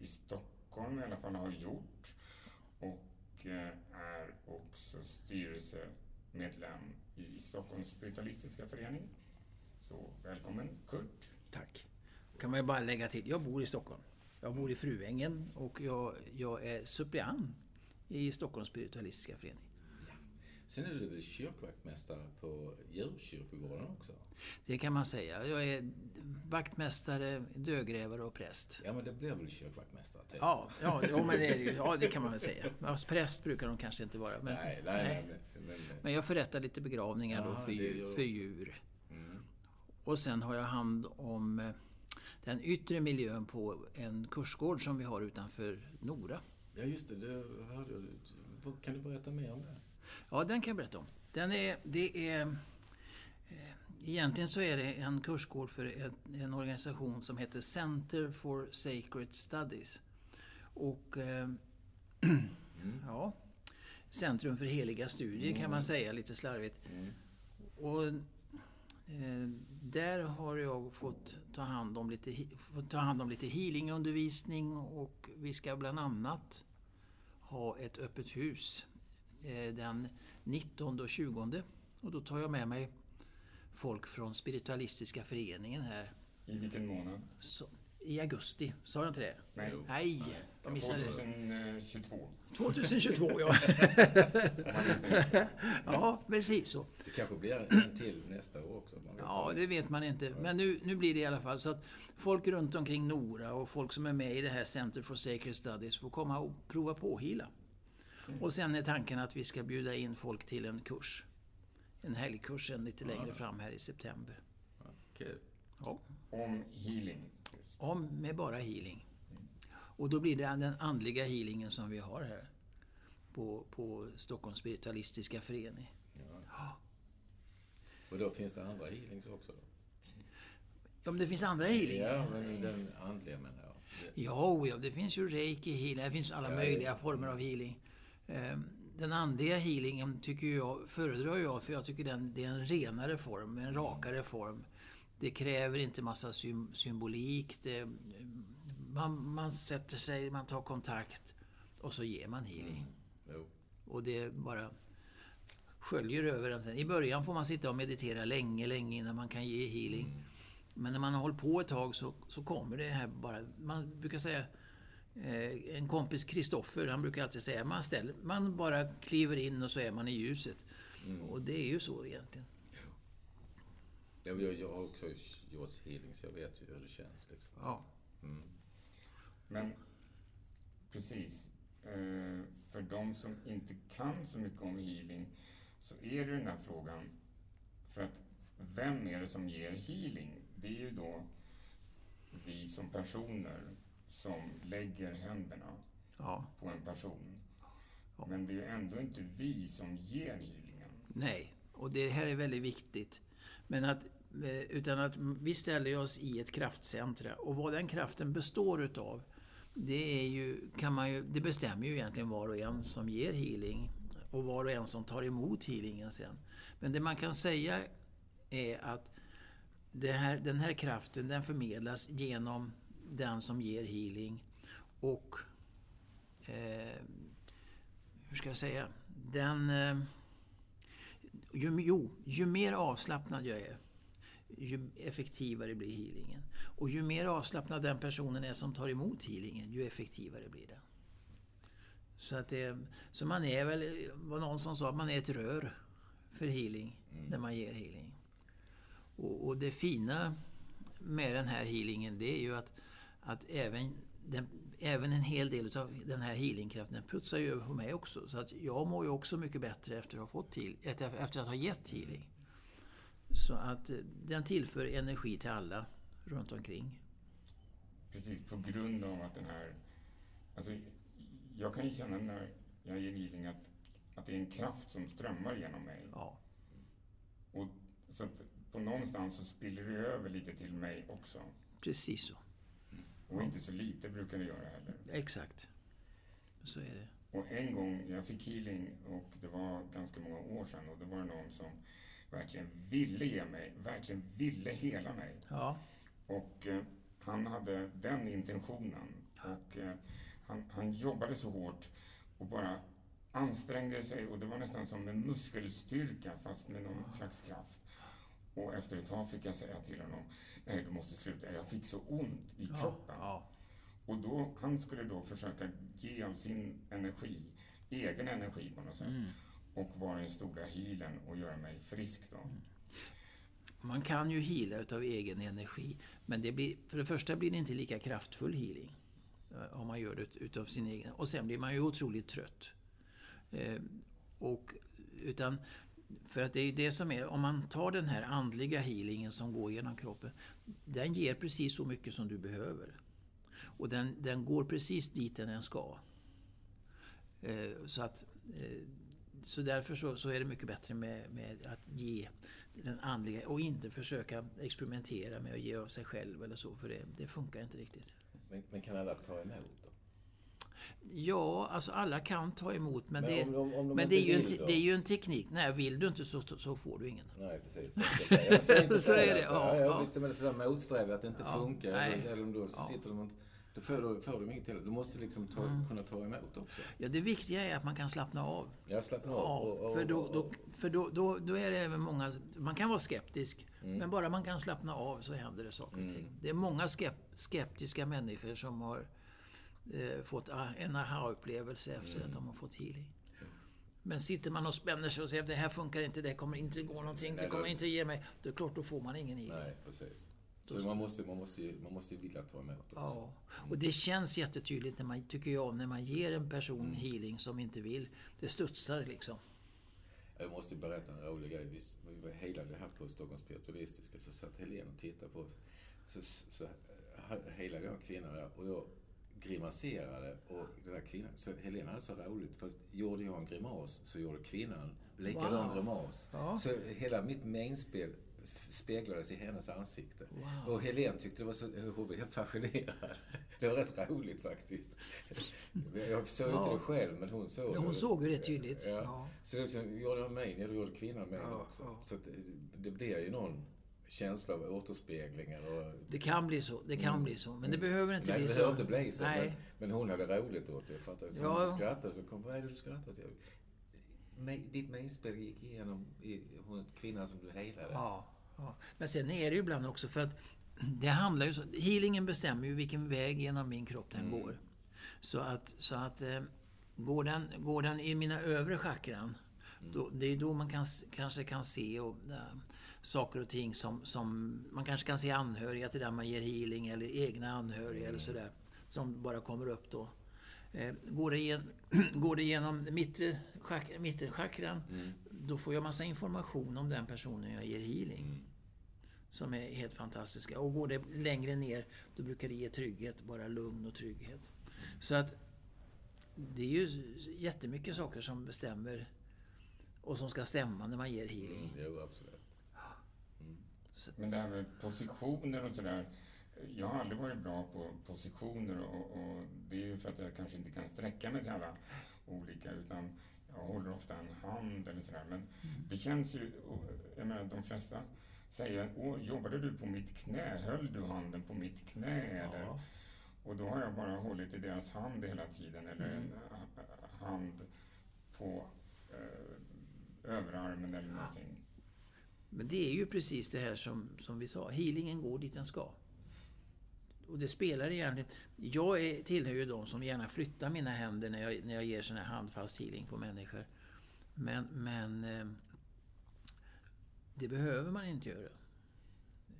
i Stockholm, i alla fall har gjort. Och eh, är också styrelsemedlem i Stockholms spiritualistiska förening. Så välkommen Kurt. Tack. kan man ju bara lägga till, jag bor i Stockholm. Jag bor i Fruängen och jag, jag är suppleant i Stockholms spiritualistiska förening. Sen är du väl kyrkvaktmästare på djurkyrkogården också? Det kan man säga. Jag är vaktmästare, dödgrävare och präst. Ja, men det blir väl kyrkvaktmästare? Typ. Ja, ja, ja, men det, ja, det kan man väl säga. Fast präst brukar de kanske inte vara. Men, nej, nej, nej. Men, men, men jag förrättar lite begravningar ja, då för, djur, för djur. Mm. Och sen har jag hand om eh, den yttre miljön på en kursgård som vi har utanför Nora. Ja, just det. det hörde, kan du berätta mer om det? Ja, den kan jag berätta om. Den är, det är, eh, egentligen så är det en kursgård för en, en organisation som heter Center for Sacred Studies. Och eh, mm. ja, Centrum för heliga studier kan man mm. säga lite slarvigt. Mm. Och eh, där har jag fått ta hand om lite, fått ta hand om lite healingundervisning och vi ska bland annat ha ett öppet hus den 19 och 20. Och då tar jag med mig folk från Spiritualistiska föreningen här. I vilken månad? Så, I augusti, sa jag inte det? Nej. Nej, jag missade 2022. 2022, ja. ja, precis så. Det kanske blir en till nästa år också. ja, det vet man inte. Men nu, nu blir det i alla fall så att folk runt omkring Nora och folk som är med i det här Center for Sacred Studies får komma och prova på hila. Mm. Och sen är tanken att vi ska bjuda in folk till en kurs. En helgkurs lite längre ja. fram här i september. Okay. Ja. Om healing? Om, med bara healing. Och då blir det den andliga healingen som vi har här. På, på Stockholms spiritualistiska förening. Ja. ja. Och då finns det andra healings också? Då? Ja, men det finns andra healings. Ja, men den andliga menar jag. Ja, ja, det finns ju reiki healing. Det finns alla ja, möjliga former av healing. Ehm, den andliga healingen tycker jag, föredrar jag för jag tycker den, det är en renare form, en rakare form. Det kräver inte massa symbolik. Det, man, man sätter sig, man tar kontakt och så ger man healing. Mm. Och det bara sköljer över en sen. I början får man sitta och meditera länge, länge innan man kan ge healing. Mm. Men när man har hållit på ett tag så, så kommer det här bara... Man brukar säga Eh, en kompis, Kristoffer, han brukar alltid säga man, ställer, man bara kliver in och så är man i ljuset. Mm. Och det är ju så egentligen. Ja. Jag, jag har också gjort healing, så jag vet ju hur det känns. Liksom. Ja. Mm. Men precis. Eh, för de som inte kan så mycket om healing så är det den här frågan. För att vem är det som ger healing? Det är ju då vi som personer som lägger händerna ja. på en person. Ja. Men det är ändå inte vi som ger healingen. Nej, och det här är väldigt viktigt. Men att, eh, utan att vi ställer oss i ett kraftcentra och vad den kraften består utav det, är ju, kan man ju, det bestämmer ju egentligen var och en som ger healing och var och en som tar emot healingen sen. Men det man kan säga är att här, den här kraften den förmedlas genom den som ger healing. Och eh, hur ska jag säga? Den... Eh, ju, jo, ju mer avslappnad jag är, ju effektivare blir healingen. Och ju mer avslappnad den personen är som tar emot healingen, ju effektivare blir den. Så att det, så man är väl, var någon som sa att man är ett rör för healing, mm. när man ger healing. Och, och, det fina med den här healingen, det är ju att att även, den, även en hel del av den här healingkraften den putsar ju över på mig också. Så att jag mår ju också mycket bättre efter att ha, fått heal, efter att ha gett healing. Så att eh, den tillför energi till alla runt omkring. Precis, på grund av att den här... Alltså, jag kan ju känna när jag ger healing att, att det är en kraft som strömmar genom mig. Ja. Och, så att på någonstans så spiller det över lite till mig också. Precis så. Och inte så lite brukar det göra heller. Exakt. Så är det. Och en gång, jag fick healing och det var ganska många år sedan och då var det någon som verkligen ville ge mig, verkligen ville hela mig. Ja. Och eh, han hade den intentionen. Och eh, han, han jobbade så hårt och bara ansträngde sig och det var nästan som en muskelstyrka fast med någon slags kraft. Och efter ett tag fick jag säga till honom, nej du måste sluta, jag fick så ont i kroppen. Ja. Och då, han skulle då försöka ge av sin energi, egen energi på något sätt. Mm. Och vara den stora healen och göra mig frisk då. Man kan ju heala utav egen energi. Men det blir, för det första blir det inte lika kraftfull healing. eh, Om man gör det utav sin egen. Och sen blir man ju otroligt trött. Eh, och, utan, för att det är ju det som är, om man tar den här andliga healingen som går genom kroppen. Den ger precis så mycket som du behöver. Och den, den går precis dit den ska. Eh, så att eh, så därför så, så är det mycket bättre med, med att ge den andliga och inte försöka experimentera med att ge av sig själv eller så, för det, det funkar inte riktigt. Men, men kan alla ta emot då? Ja, alltså alla kan ta emot, men, Men det, om de- om de men det, är ju en, då? det är ju en teknik. Nej, vill du inte så, så får du ingen. Nej, precis. Säger inte Så är det, alltså. ja, ja, ja. Visst är det sådär motsträvigt att det inte Ja, funkar. nej. Eller, om då så Ja. sitter de inte... Då får du, får du inget till. Du måste liksom ta, Mm. kunna ta emot också. Ja, det viktiga är att man kan slappna av. Ja, av. och- och- för, då, då, för då, då, då är det även många... Man kan vara skeptisk, men bara man kan slappna av så händer det saker och ting. Det är många skep, skeptiska människor som har eh, fått en aha-upplevelse efter att de har fått healing. Men sitter man och spänner sig och säger att det här funkar inte, det kommer inte gå någonting, det Nej, kommer då- inte ge mig. Då är det klart, då får man ingen healing. Nej, precis. Så man måste, man, måste, man måste vilja ta emot också. Ja, och det känns jättetydligt när man, tycker jag, när man ger en person healing som inte vill. Det studsar liksom. Jag måste berätta en rolig grej. Vi, vi var healade här på Stockholms Spiritualistiska så satt Helene och tittade på oss. Så, så healade jag en kvinna där och jag grimaserade och den där kvinnan, så Helene hade så roligt för gjorde jag en grimas så gjorde kvinnan likadan Wow. grimas. Ja. Så hela mitt mainspel speglades i hennes ansikte. Wow. Och Helene tyckte det var så, hon var helt fascinerad. Det var rätt roligt faktiskt. Jag såg inte Ja. det själv, men hon såg Ja, hon såg ju det tydligt. Ja. Ja. Så det gjorde han mig, det gjorde kvinnan mig Ja, också. Så det, det blir ju någon känsla av återspeglingar och... Det kan bli så, det kan bli så. Men det behöver inte Nej, bli det så. inte bli så. Men, Nej. men hon hade roligt åt det. För att Ja. hon skrattade så kom, vad är det du skrattar till? "Men Ditt mainspel gick igenom i hon, kvinnan som du heilade. Ja, ja. Men sen är det ju ibland också för att det handlar ju så, healingen bestämmer ju vilken väg genom min kropp den Mm. går. Så att, så att eh, går, den, går den i mina övre chakran, Mm. då, det är då man kan, kanske kan se och, äh, saker och ting som, som... Man kanske kan se anhöriga till den man ger healing eller egna anhöriga Mm. eller sådär. Som bara kommer upp då. Eh, går, det gen, går det genom mittenchakran, Mm. då får jag massa information om den personen jag ger healing. Mm. Som är helt fantastiska. Och går det längre ner, då brukar det ge trygghet. Bara lugn och trygghet. Så att det är ju jättemycket saker som bestämmer och som ska stämma när man ger healing. Mm, jo, absolut. Så Men det här med positioner och sådär. Jag har aldrig varit bra på positioner och, och det är ju för att jag kanske inte kan sträcka mig till alla olika utan jag håller ofta en hand eller sådär. Men det känns ju, jag menar de flesta säger, Åh, jobbade du på mitt knä? Höll du handen på mitt knä? Eller? ja. Och då har jag bara hållit i deras hand hela tiden eller en eh, hand på eh, överarmen eller någonting. Men det är ju precis det här som, som vi sa. Healingen går dit den ska. Och det spelar egentligen... Jag är, tillhör ju de som gärna flyttar mina händer när jag, när jag ger sån här handfast healing på människor. Men, men eh, det behöver man inte göra.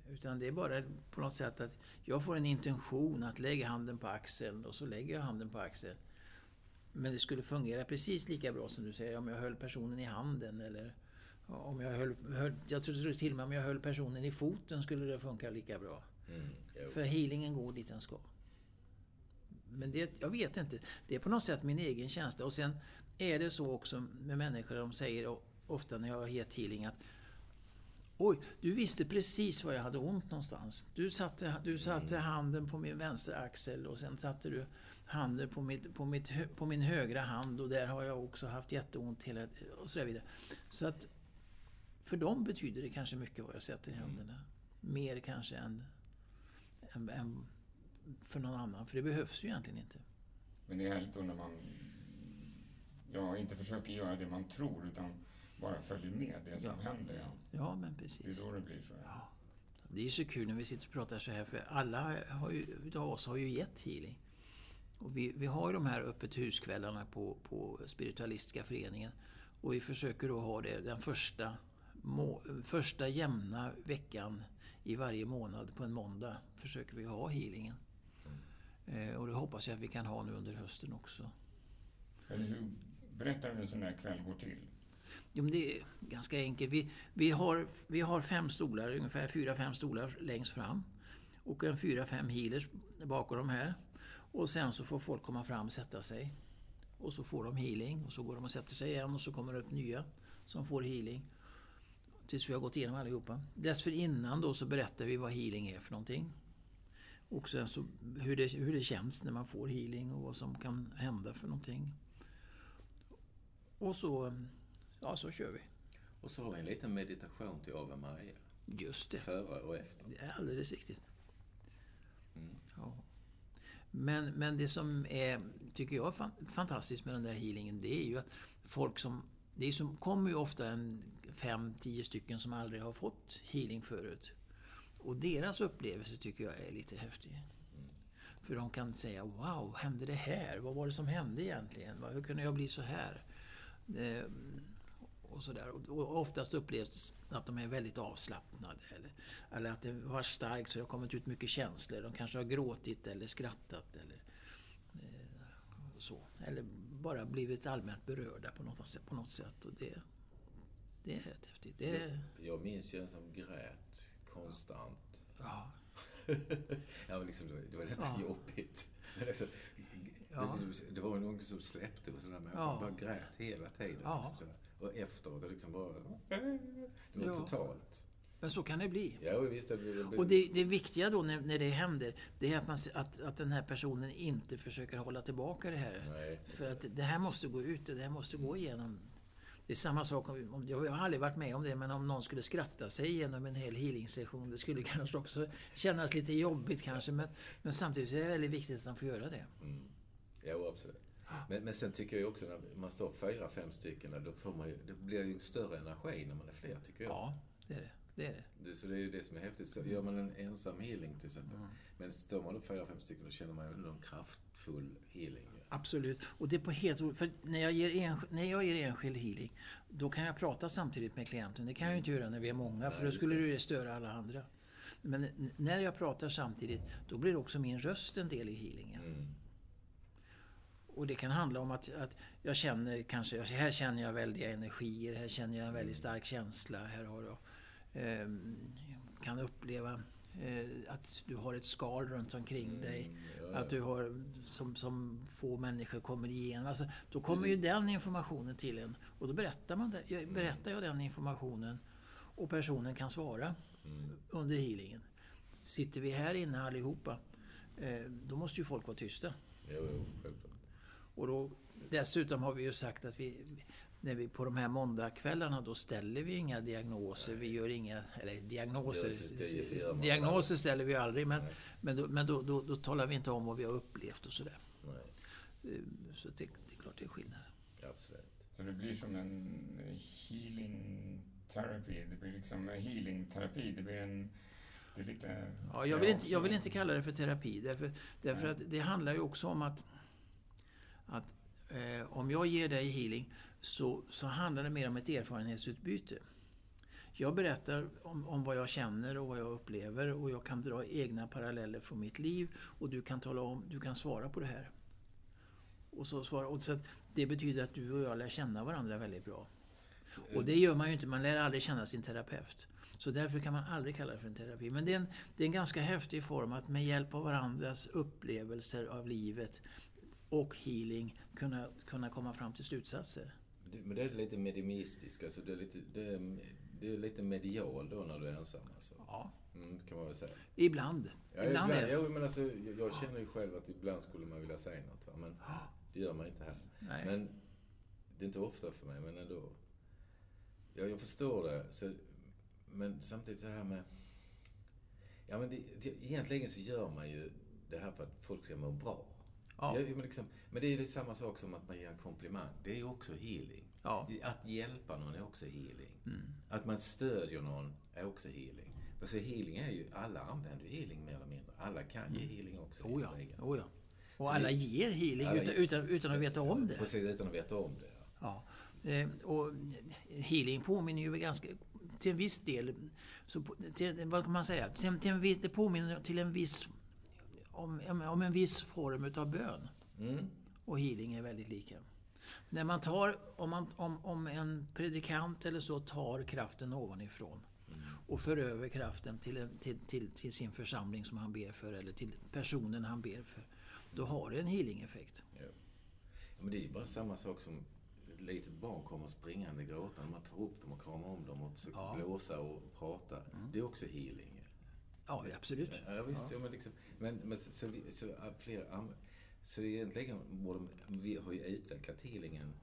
Utan det är bara på något sätt att jag får en intention att lägga handen på axeln och så lägger jag handen på axeln. Men det skulle fungera precis lika bra som du säger om jag höll personen i handen eller om jag höll, höll jag tror till och med om jag höll personen i foten skulle det funka lika bra. Mm. För healingen går dit den ska. Men det, jag vet inte. Det är på något sätt min egen känsla. Och sen är det så också med människor, de säger ofta när jag har gett healing att Oj, du visste precis var jag hade ont någonstans. Du satte, du satte handen på min vänstra axel och sen satte du handen på, mitt, på, mitt, på min högra hand och där har jag också haft jätteont hela och så vidare. Så att för dem betyder det kanske mycket vad jag sätter i händerna. Mer kanske än, än, än för någon annan. För det behövs ju egentligen inte. Men det är härligt då när man ja, inte försöker göra det man tror utan bara följer med det som Ja. händer. Ja. Ja, men Det är precis. då det blir så. Ja. Det är så kul när vi sitter och pratar så här för alla har ju, utav oss har ju gett healing. Och vi, vi har ju de här öppet huskvällarna på, på Spiritualistiska föreningen. Och vi försöker då ha det den första, må, första jämna veckan i varje månad på en måndag. Försöker vi ha healingen. Eh, och det hoppas jag att vi kan ha nu under hösten också. Hur, berätta hur en sån här kväll går till. Jo, men det är ganska enkelt. Vi, vi, har, vi har fem stolar, ungefär fyra, fem stolar längst fram. Och en fyra, fem healers bakom de här. Och sen så får folk komma fram och sätta sig. Och så får de healing och så går de och sätter sig igen och så kommer det upp nya som får healing. Tills vi har gått igenom allihopa. Dessförinnan då så berättar vi vad healing är för någonting. Och sen så hur det, hur det känns när man får healing och vad som kan hända för någonting. Och så, ja så kör vi. Och så har vi en liten meditation till Ave Maria. Just det. Före och efter. Det är alldeles riktigt. Mm. Ja. Men, men det som är, tycker jag fantastiskt med den där healingen, det är ju att folk som... Det som kommer ju ofta en fem, tio stycken som aldrig har fått healing förut. Och deras upplevelse tycker jag är lite häftig. För de kan säga Wow, hände det här? Vad var det som hände egentligen? Hur kunde jag bli så här? Eh, och, sådär. Och- och oftast upplevs att de är väldigt avslappnade. Eller, eller att det var starkt så det har kommit ut mycket känslor. De kanske har gråtit eller skrattat. Eller, eh, så. eller bara blivit allmänt berörda på något, sätt- på något sätt. Och det, det är rätt häftigt. Det är, Jag minns ju en som grät konstant. ja, Ja, men liksom, det var- nästan Ja. jobbigt. Ja. det, var någon som släppte och sådär, men Ja. jag bara grät hela tiden. Ja. Liksom, och efteråt, det liksom bara... Det var Ja. totalt. Men så kan det bli. Ja, visst. Det, det, det, Och det, det viktiga då när, när det händer, det är att, man, att, att den här personen inte försöker hålla tillbaka det här. Nej. För att det här måste gå ut och det här måste gå igenom. Det är samma sak, om, jag har aldrig varit med om det, men om någon skulle skratta sig igenom en hel healing-session, det skulle kanske också kännas lite jobbigt kanske, men, men samtidigt är det väldigt viktigt att de får göra det. Mm. Jo, absolut. Men, men sen tycker jag också när man står fyra, fem stycken, då, får man ju, det blir ju större energi när man är fler, tycker jag. Ja, det är det. Det, är det. Det, så det är ju det som är häftigt. Så gör man en ensam healing till exempel. Men står man då fyra, fem stycken, då känner man ju någon kraftfull healing. Absolut. Och det är på helt För när jag, ger ensk- när jag ger enskild healing, då kan jag prata samtidigt med klienten. Det kan jag ju inte göra när vi är många, för Nej, då just skulle det. störa alla andra. Men när jag pratar samtidigt, då blir också min röst en del i healingen. Mm. Och det kan handla om att, att jag känner kanske, här känner jag väldiga energier, här känner jag en väldigt stark känsla, här har jag, kan uppleva eh, att du har ett skal runt omkring dig. Mm, ja, Att du har, som, som få människor kommer igenom. Alltså, då kommer ju den informationen till en. Och då berättar, man det, jag- berättar jag den informationen. Och personen kan svara Mm. under healingen. Sitter vi här inne allihopa, eh, då måste ju folk vara tysta. Jo, jo. Och då, dessutom har vi ju sagt att vi, när vi på de här måndagskvällarna då ställer vi inga diagnoser. Vi gör inga, eller diagnoser, det, diagnoser ställer vi aldrig. Men, Nej. men, då, men då, då, då talar vi inte om vad vi har upplevt och sådär. Nej, Eh, Så det, det är klart det är skillnad. absolut. Så det blir som en healing therapy. Det blir liksom en healing terapi. Det blir en... Det är lite... Ja, jag, vill inte, jag vill inte kalla det för terapi. Därför, därför Nej. att det handlar ju också om att, att eh, om jag ger dig healing så, så handlar det mer om ett erfarenhetsutbyte. Jag berättar om, om vad jag känner och vad jag upplever och jag kan dra egna paralleller från mitt liv och du kan tala om, du kan svara på det här. Och så svara, och så att det betyder att du och jag lär känna varandra väldigt bra. Och det gör man ju inte, man lär aldrig känna sin terapeut. Så därför kan man aldrig kalla det för en terapi. Men det är en, det är en ganska häftig form att med hjälp av varandras upplevelser av livet och healing kunna, kunna komma fram till slutsatser. Men det är lite mediumistiskt, alltså det är lite, det är, det är lite medial då när du är ensam. Alltså. Ja, Mm, kan man väl säga. Ibland. Ja, ibland, ibland, är det. men alltså, jag, jag känner ju själv att ibland skulle man vilja säga något. Va? Men det gör man inte här. Nej. Men det är inte ofta för mig, men ändå. Ja, jag förstår det. Så, men samtidigt så här med... Ja, men det, det, egentligen så gör man ju det här för att folk ska må bra. Ja. Ja, men, liksom, men det är ju samma sak som att man ger en komplimang. Det är också healing. Ja. Att hjälpa någon är också healing. Mm. Att man stödjer någon är också healing. Alltså healing är ju, alla använder ju healing mer eller mindre. Alla kan ge healing också. Oh ja, oh ja. Och Så alla det- ger healing alla utan, utan, utan att veta om det. Precis, utan att veta om det. Ja. Ja. Eh, och healing påminner ju ganska, till en viss del, så, till, vad kan man säga, till, till en viss, det påminner till en viss, om, om en viss form utav bön. Mm. Och healing är väldigt lika. När man tar, om, man, om, om en predikant eller så tar kraften ovanifrån och för över kraften till, en, till, till, till sin församling som han ber för eller till personen han ber för. Då har det en healing-effekt. Ja. ja, men det är ju bara samma sak som ett litet barn kommer springande gråtande. Man tar upp dem och kramar om dem och försöker Ja. blåsa och prata. Det är också healing. Ja, absolut. Ja, visst. Ja. men, liksom, men, men så, så, så, fler, så egentligen borde, vi har ju utvecklat healingen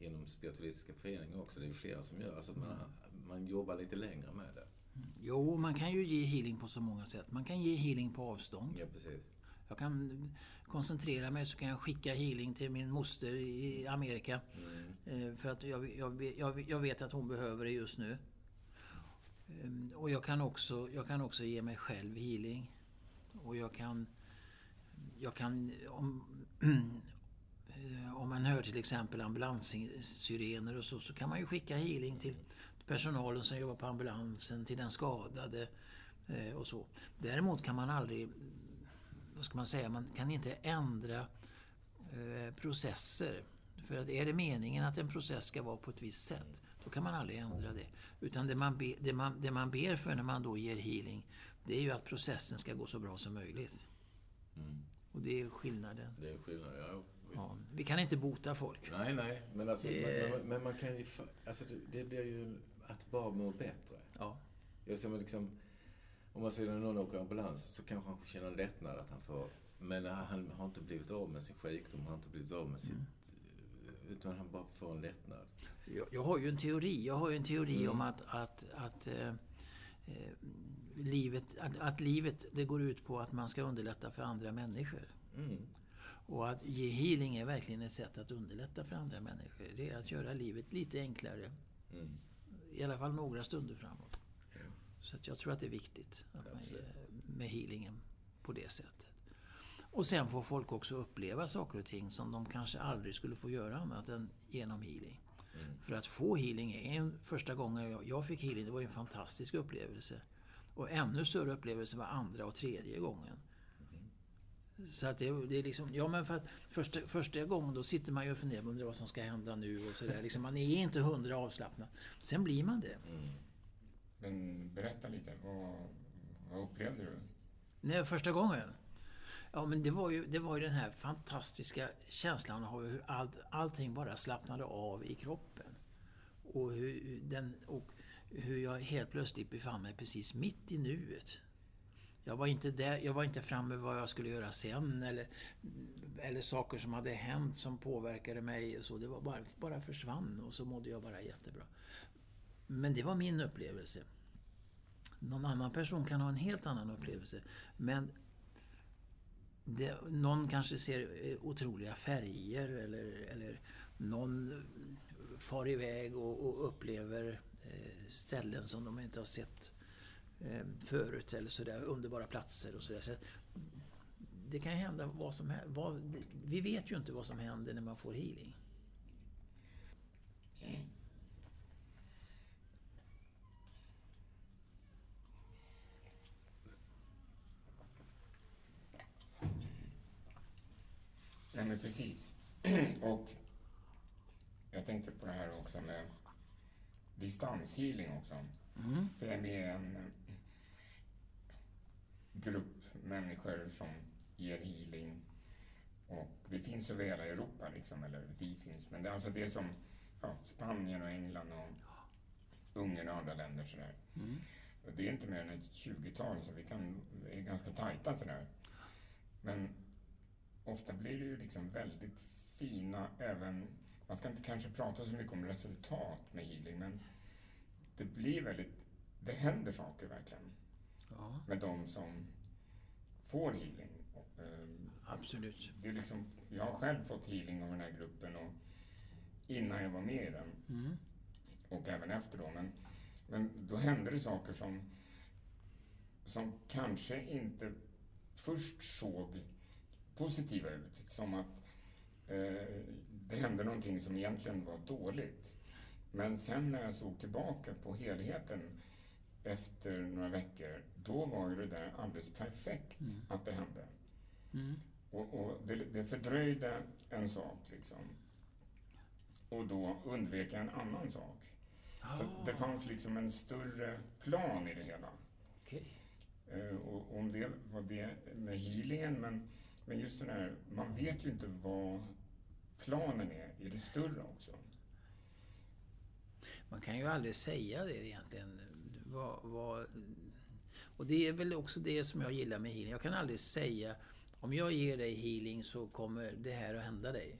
inom spiritualistiska föreningar också. Det är flera som gör. Alltså att man, man jobbar lite längre med det. Jo, man kan ju ge healing på så många sätt. Man kan ge healing på avstånd. Ja, precis. Jag kan koncentrera mig så kan jag skicka healing till min moster i Amerika. Eh, För att jag, jag, jag, jag vet att hon behöver det just nu. Ehm, och jag kan också, jag kan också ge mig själv healing. Och jag kan... Jag kan om, om man hör till exempel ambulanssirener och så, så kan man ju skicka healing till personalen som jobbar på ambulansen, till den skadade eh, och så. Däremot kan man aldrig vad ska man säga, man kan inte ändra eh, processer. För att är det meningen att en process ska vara på ett visst sätt, då kan man aldrig ändra det. Utan det man, be, det, man, det man ber för när man då ger healing, det är ju att processen ska gå så bra som möjligt. Mm. Och det är skillnaden. Det är skillnad, ja. Ja, vi kan inte bota folk. Nej, nej. Men, alltså, Det- men, men, man kan ju... Alltså, det, blir ju att bara må bättre. Ja. Jag ser liksom, om man ser någon åker ambulans så kanske han känner en lättnad att han får... Men han har inte blivit av med sin sjukdom, han har inte blivit av med sitt... Utan han bara får en lättnad. Jag, jag har ju en teori. Jag har ju en teori Mm. om att, att, att eh, eh, livet, att, att livet det går ut på att man ska underlätta för andra människor. Mm. Och att ge healing är verkligen ett sätt att underlätta för andra människor. Det är att göra livet lite enklare. Mm. I alla fall några stunder framåt. Ja. Så jag tror att det är viktigt att man med healingen på det sättet. Och sen får folk också uppleva saker och ting som de kanske aldrig skulle få göra annat än genom healing. Mm. För att få healing, är en, första gången jag, jag fick healing, det var ju en fantastisk upplevelse. Och ännu större upplevelse var andra och tredje gången. Så att det, det är liksom, ja men för att första, första gången då sitter man ju och funderar på undrar vad som ska hända nu och sådär. Liksom, man är inte hundra avslappnad. Sen blir man det. Mm. Men berätta lite, vad, vad upplevde du? Nej, första gången? Ja, men det var ju, det var ju den här fantastiska känslan av hur allt, allting bara slappnade av i kroppen. Och hur, den, och hur jag helt plötsligt befann mig precis mitt i nuet. Jag var inte där, jag var inte framme vad jag skulle göra sen eller, eller saker som hade hänt som påverkade mig. Och så. Det var bara, bara försvann och så mådde jag bara jättebra. Men det var min upplevelse. Någon annan person kan ha en helt annan upplevelse. Men det, någon kanske ser eh, otroliga färger eller, eller någon far iväg och, och upplever eh, ställen som de inte har sett eh, förut eller sådär, underbara platser och sådär. Så det kan hända vad som helst. Vi vet ju inte vad som händer när man får healing. Mm. Ja, men precis. Och jag tänkte på det här också med distanshealing också. Mm. För jag är med i en eh, grupp människor som ger healing. Och vi finns över hela Europa, liksom, eller vi finns, men det är alltså det som ja, Spanien och England och Ungern och andra länder sådär. Mm. Det är inte mer än ett 20-tal, så vi, kan, vi är ganska tajta sådär. Men ofta blir det ju liksom väldigt fina, även... Man ska inte kanske prata så mycket om resultat med healing, men det blir väldigt... Det händer saker verkligen Ja, med de som får healing. Och, eh, absolut. Det är liksom, jag har själv fått healing av den här gruppen och innan jag var med i den Mm. och även efter då. Men, men då hände det saker som, som kanske inte först såg positiva ut. Som att eh, det hände någonting som egentligen var dåligt. Men sen när jag såg tillbaka på helheten efter några veckor, då var ju det där alldeles perfekt Mm. att det hände. Mm. Och, och det, det fördröjde en sak liksom. Och då undvek jag en annan sak. Så att det fanns liksom en större plan i det hela. Okej. Eh, och om det var det med healingen, men, men just det här, man vet ju inte vad planen är i det större också. Man kan ju aldrig säga det egentligen. Vad, vad, och det är väl också det som jag gillar med healing. Jag kan aldrig säga om jag ger dig healing så kommer det här att hända dig.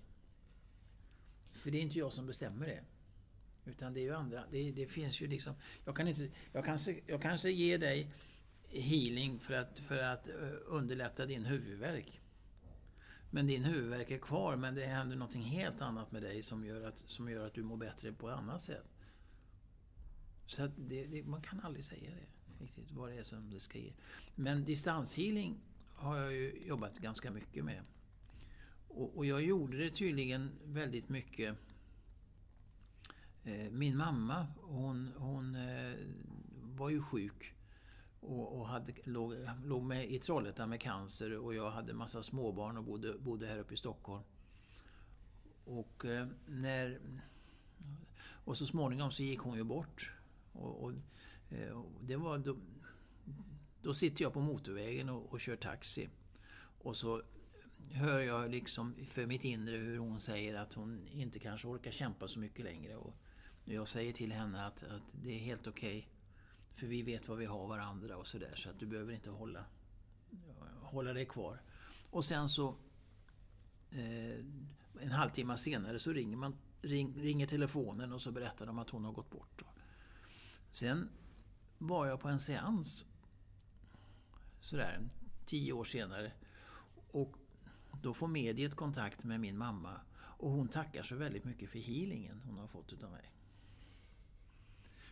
För det är inte jag som bestämmer det. Utan det är ju andra. Det, det finns ju liksom... Jag, kan inte, jag, kanske, jag kanske ger dig healing för att, för att eh, underlätta din huvudvärk. Men din huvudvärk är kvar, men det händer någonting helt annat med dig som gör att, som gör att du mår bättre på ett annat sätt. Så att det, det, man kan aldrig säga det, riktigt, vad det är som det ska ge. Men distanshealing har jag ju jobbat ganska mycket med. Och, och jag gjorde det tydligen väldigt mycket. Eh, min mamma, hon, hon eh, var ju sjuk och, och hade, låg, låg med i Trollhättan med cancer och jag hade massa småbarn och bodde, bodde här uppe i Stockholm. Och, eh, när, och så småningom så gick hon ju bort. Och, och, eh, och det var då, då sitter jag på motorvägen och, och kör taxi. Och så hör jag liksom för mitt inre hur hon säger att hon inte kanske orkar kämpa så mycket längre. Och jag säger till henne att, att det är helt okej för vi vet vad vi har varandra och sådär. Så att du behöver inte hålla, hålla dig kvar. Och sen så eh, en halvtimme senare så ringer, man, ring, ringer telefonen och så berättar de att hon har gått bort. Sen var jag på en seans sådär tio år senare. Och då får mediet kontakt med min mamma. Och hon tackar så väldigt mycket för healingen hon har fått utav mig.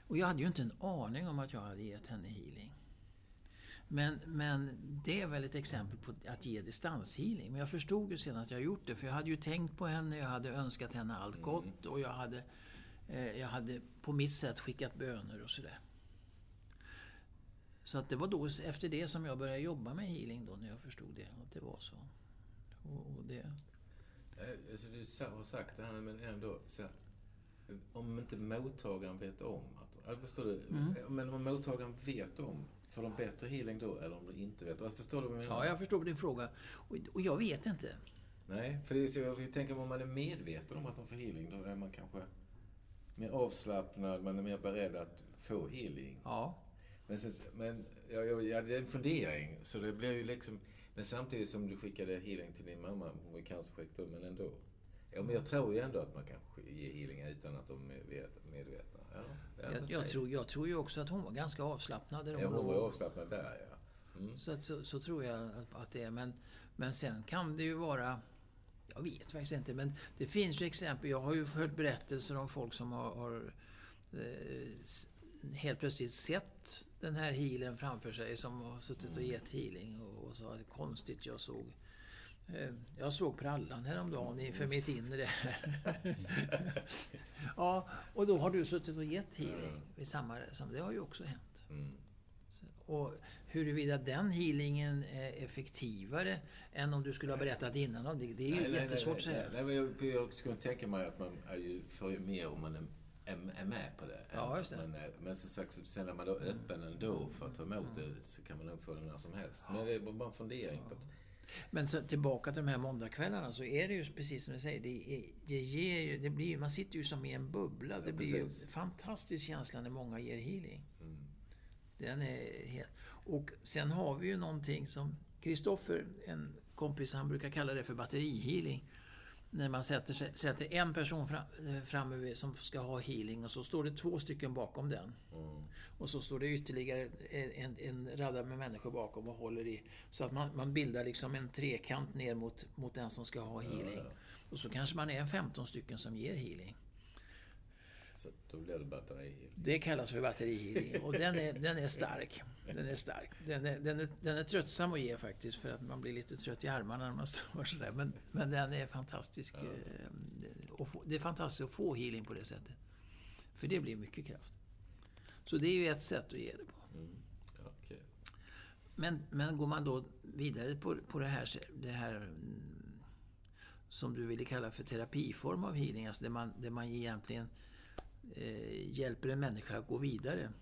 Och jag hade ju inte en aning om att jag hade gett henne healing. Men, men det är väl ett exempel på att ge distanshealing. Men jag förstod ju sen att jag gjort det. För jag hade ju tänkt på henne, jag hade önskat henne allt gott och jag hade, eh, jag hade på mitt sätt skickat böner och sådär. Så att det var då efter det som jag började jobba med healing då, när jag förstod det. Att det var så. Och, och det... Eh, Alltså du har sagt det här men ändå så om inte mottagaren vet om att... ja, Förstår du? Men om mottagaren vet om, får de bättre healing då eller om de inte vet? Alltså, Förstår du vad jag menar? Ja, jag förstår din fråga. Och, och jag vet inte. Nej, för det är så, jag tänker om man är medveten om att man får healing, då är man kanske mer avslappnad, man är mer beredd att få healing. Ja. Men, sen, men jag, jag, jag hade en fundering, så det blir ju liksom... Men samtidigt som du skickade healing till din mamma, hon var ju cancersjuk då, men ändå. Ja, men jag tror ju ändå att man kan ge healing utan att de är med- medvetna. Ja, ja, Jag, jag, tror, jag tror ju också att hon var ganska avslappnad där Ja, hon var avslappnad där, ja. Mm. Så, att, så, så tror jag att, att det är. Men, men sen kan det ju vara... Jag vet faktiskt inte, men det finns ju exempel. Jag har ju hört berättelser om folk som har, har eh, helt plötsligt sett den här healen framför sig som har suttit och gett healing och, och sa konstigt jag såg jag såg prallan häromdagen i- för mitt inre. här." ja, och då har du suttit och gett healing vid samma... det har ju också hänt. Mm. Och huruvida den healingen är effektivare än om du skulle ha berättat innan om det, det är ju Nej, nej, jättesvårt nej, att säga. Nej, nej, men jag, jag skulle tänka mig att man är ju för mer om man är, är, är med på det. Ja, just det. är, men som sagt, sen är man då öppen ändå för att ta emot det så kan man nog få det när som helst. Men det är bara en fundering. På att, Men så, tillbaka till de här måndagskvällarna så är det ju precis som du säger. Det, det ger ju, det blir, man sitter ju som i en bubbla. Det blir ju en fantastisk känsla när många ger healing. mm. Den är helt... Och sen har vi ju någonting som Kristoffer, en kompis, han brukar kalla det för batterihealing. När man sätter, sig, sätter en person fram, framme som ska ha healing och så står det två stycken bakom den. Mm. Och så står det ytterligare en, en radda med människor bakom och håller i. Så att man, man bildar liksom en trekant ner mot, mot den som ska ha healing. Ja. Och så kanske man är 15 stycken som ger healing. Så då blir det batteri. Det kallas för batterihealing och den är, den är stark. Den är stark. Den är, den, är, den är tröttsam att ge faktiskt för att man blir lite trött i armarna när man står sådär. Men, men den är fantastisk. Ja. eh, och få- Det är fantastiskt att få healing på det sättet. För det blir mycket kraft. Så det är ju ett sätt att ge det på. Mm. Okej. Men, men går man då vidare på, på det här, det här mm, som du ville kalla för terapiform av healing, alltså där man, där man egentligen eh, hjälper en människa att gå vidare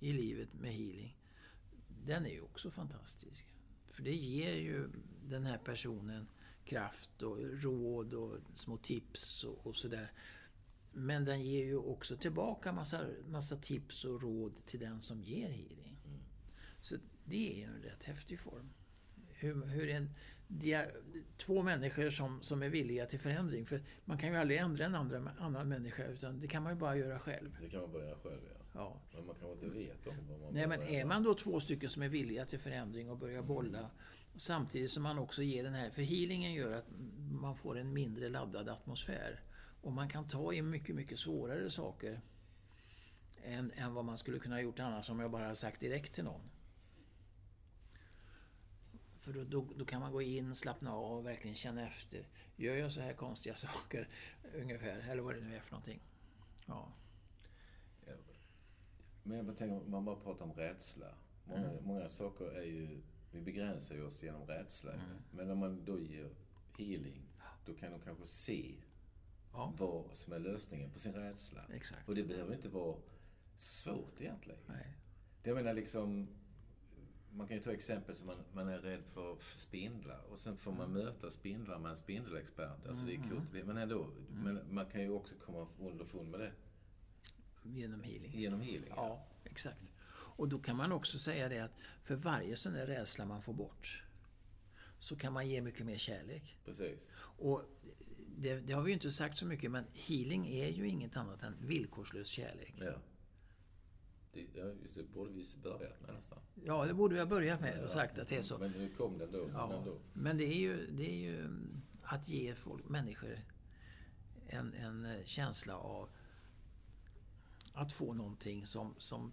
i livet med healing. Den är ju också fantastisk. För det ger ju den här personen kraft och råd och små tips och, och sådär. Men den ger ju också tillbaka massa, massa tips och råd till den som ger healing. Så det är ju en rätt häftig form. Hur, hur en, två människor som, som är villiga till förändring. För man kan ju aldrig ändra en andra, annan människa utan det kan man ju bara göra själv. Det kan man börja själv, ja. Ja. Men man kanske inte vet om vad man Nej, men är man då två stycken som är villiga till förändring och börjar bolla samtidigt som man också ger den här... För healingen gör att man får en mindre laddad atmosfär. Och man kan ta i mycket, mycket svårare saker än, än vad man skulle kunna ha gjort annars om jag bara hade sagt direkt till någon. För då, då, då kan man gå in, slappna av och verkligen känna efter. Gör jag så här konstiga saker ungefär? Eller vad det nu är för någonting. Ja. Men jag bara tänker, man bara pratar om rädsla. Många, Mm. många saker är ju... Vi begränsar ju oss genom rädsla. Mm. Men om man då ger healing, då kan de kanske se ja, vad som är lösningen på sin rädsla. exakt. Och det behöver inte vara svårt egentligen. Nej. Det jag menar liksom... Man kan ju ta exempel som man, man är rädd för spindlar och sen får man möta spindlar med en spindelexpert. Alltså det är kul, men ändå. Men man kan ju också komma underfund med det Genom healing. genom healing. Ja, exakt. Och då kan man också säga det att för varje sån där rädsla man får bort så kan man ge mycket mer kärlek. Precis. Och det, det har vi ju inte sagt så mycket, men healing är ju inget annat än villkorslös kärlek. Ja. Det, ja, just det borde vi börjat med nästan. Ja, det borde vi ha börjat med och sagt att det är så. Men nu kom den då. Men Ja, men det är ju, det är ju mm, att ge folk, människor en, en eh, känsla av att få någonting som, som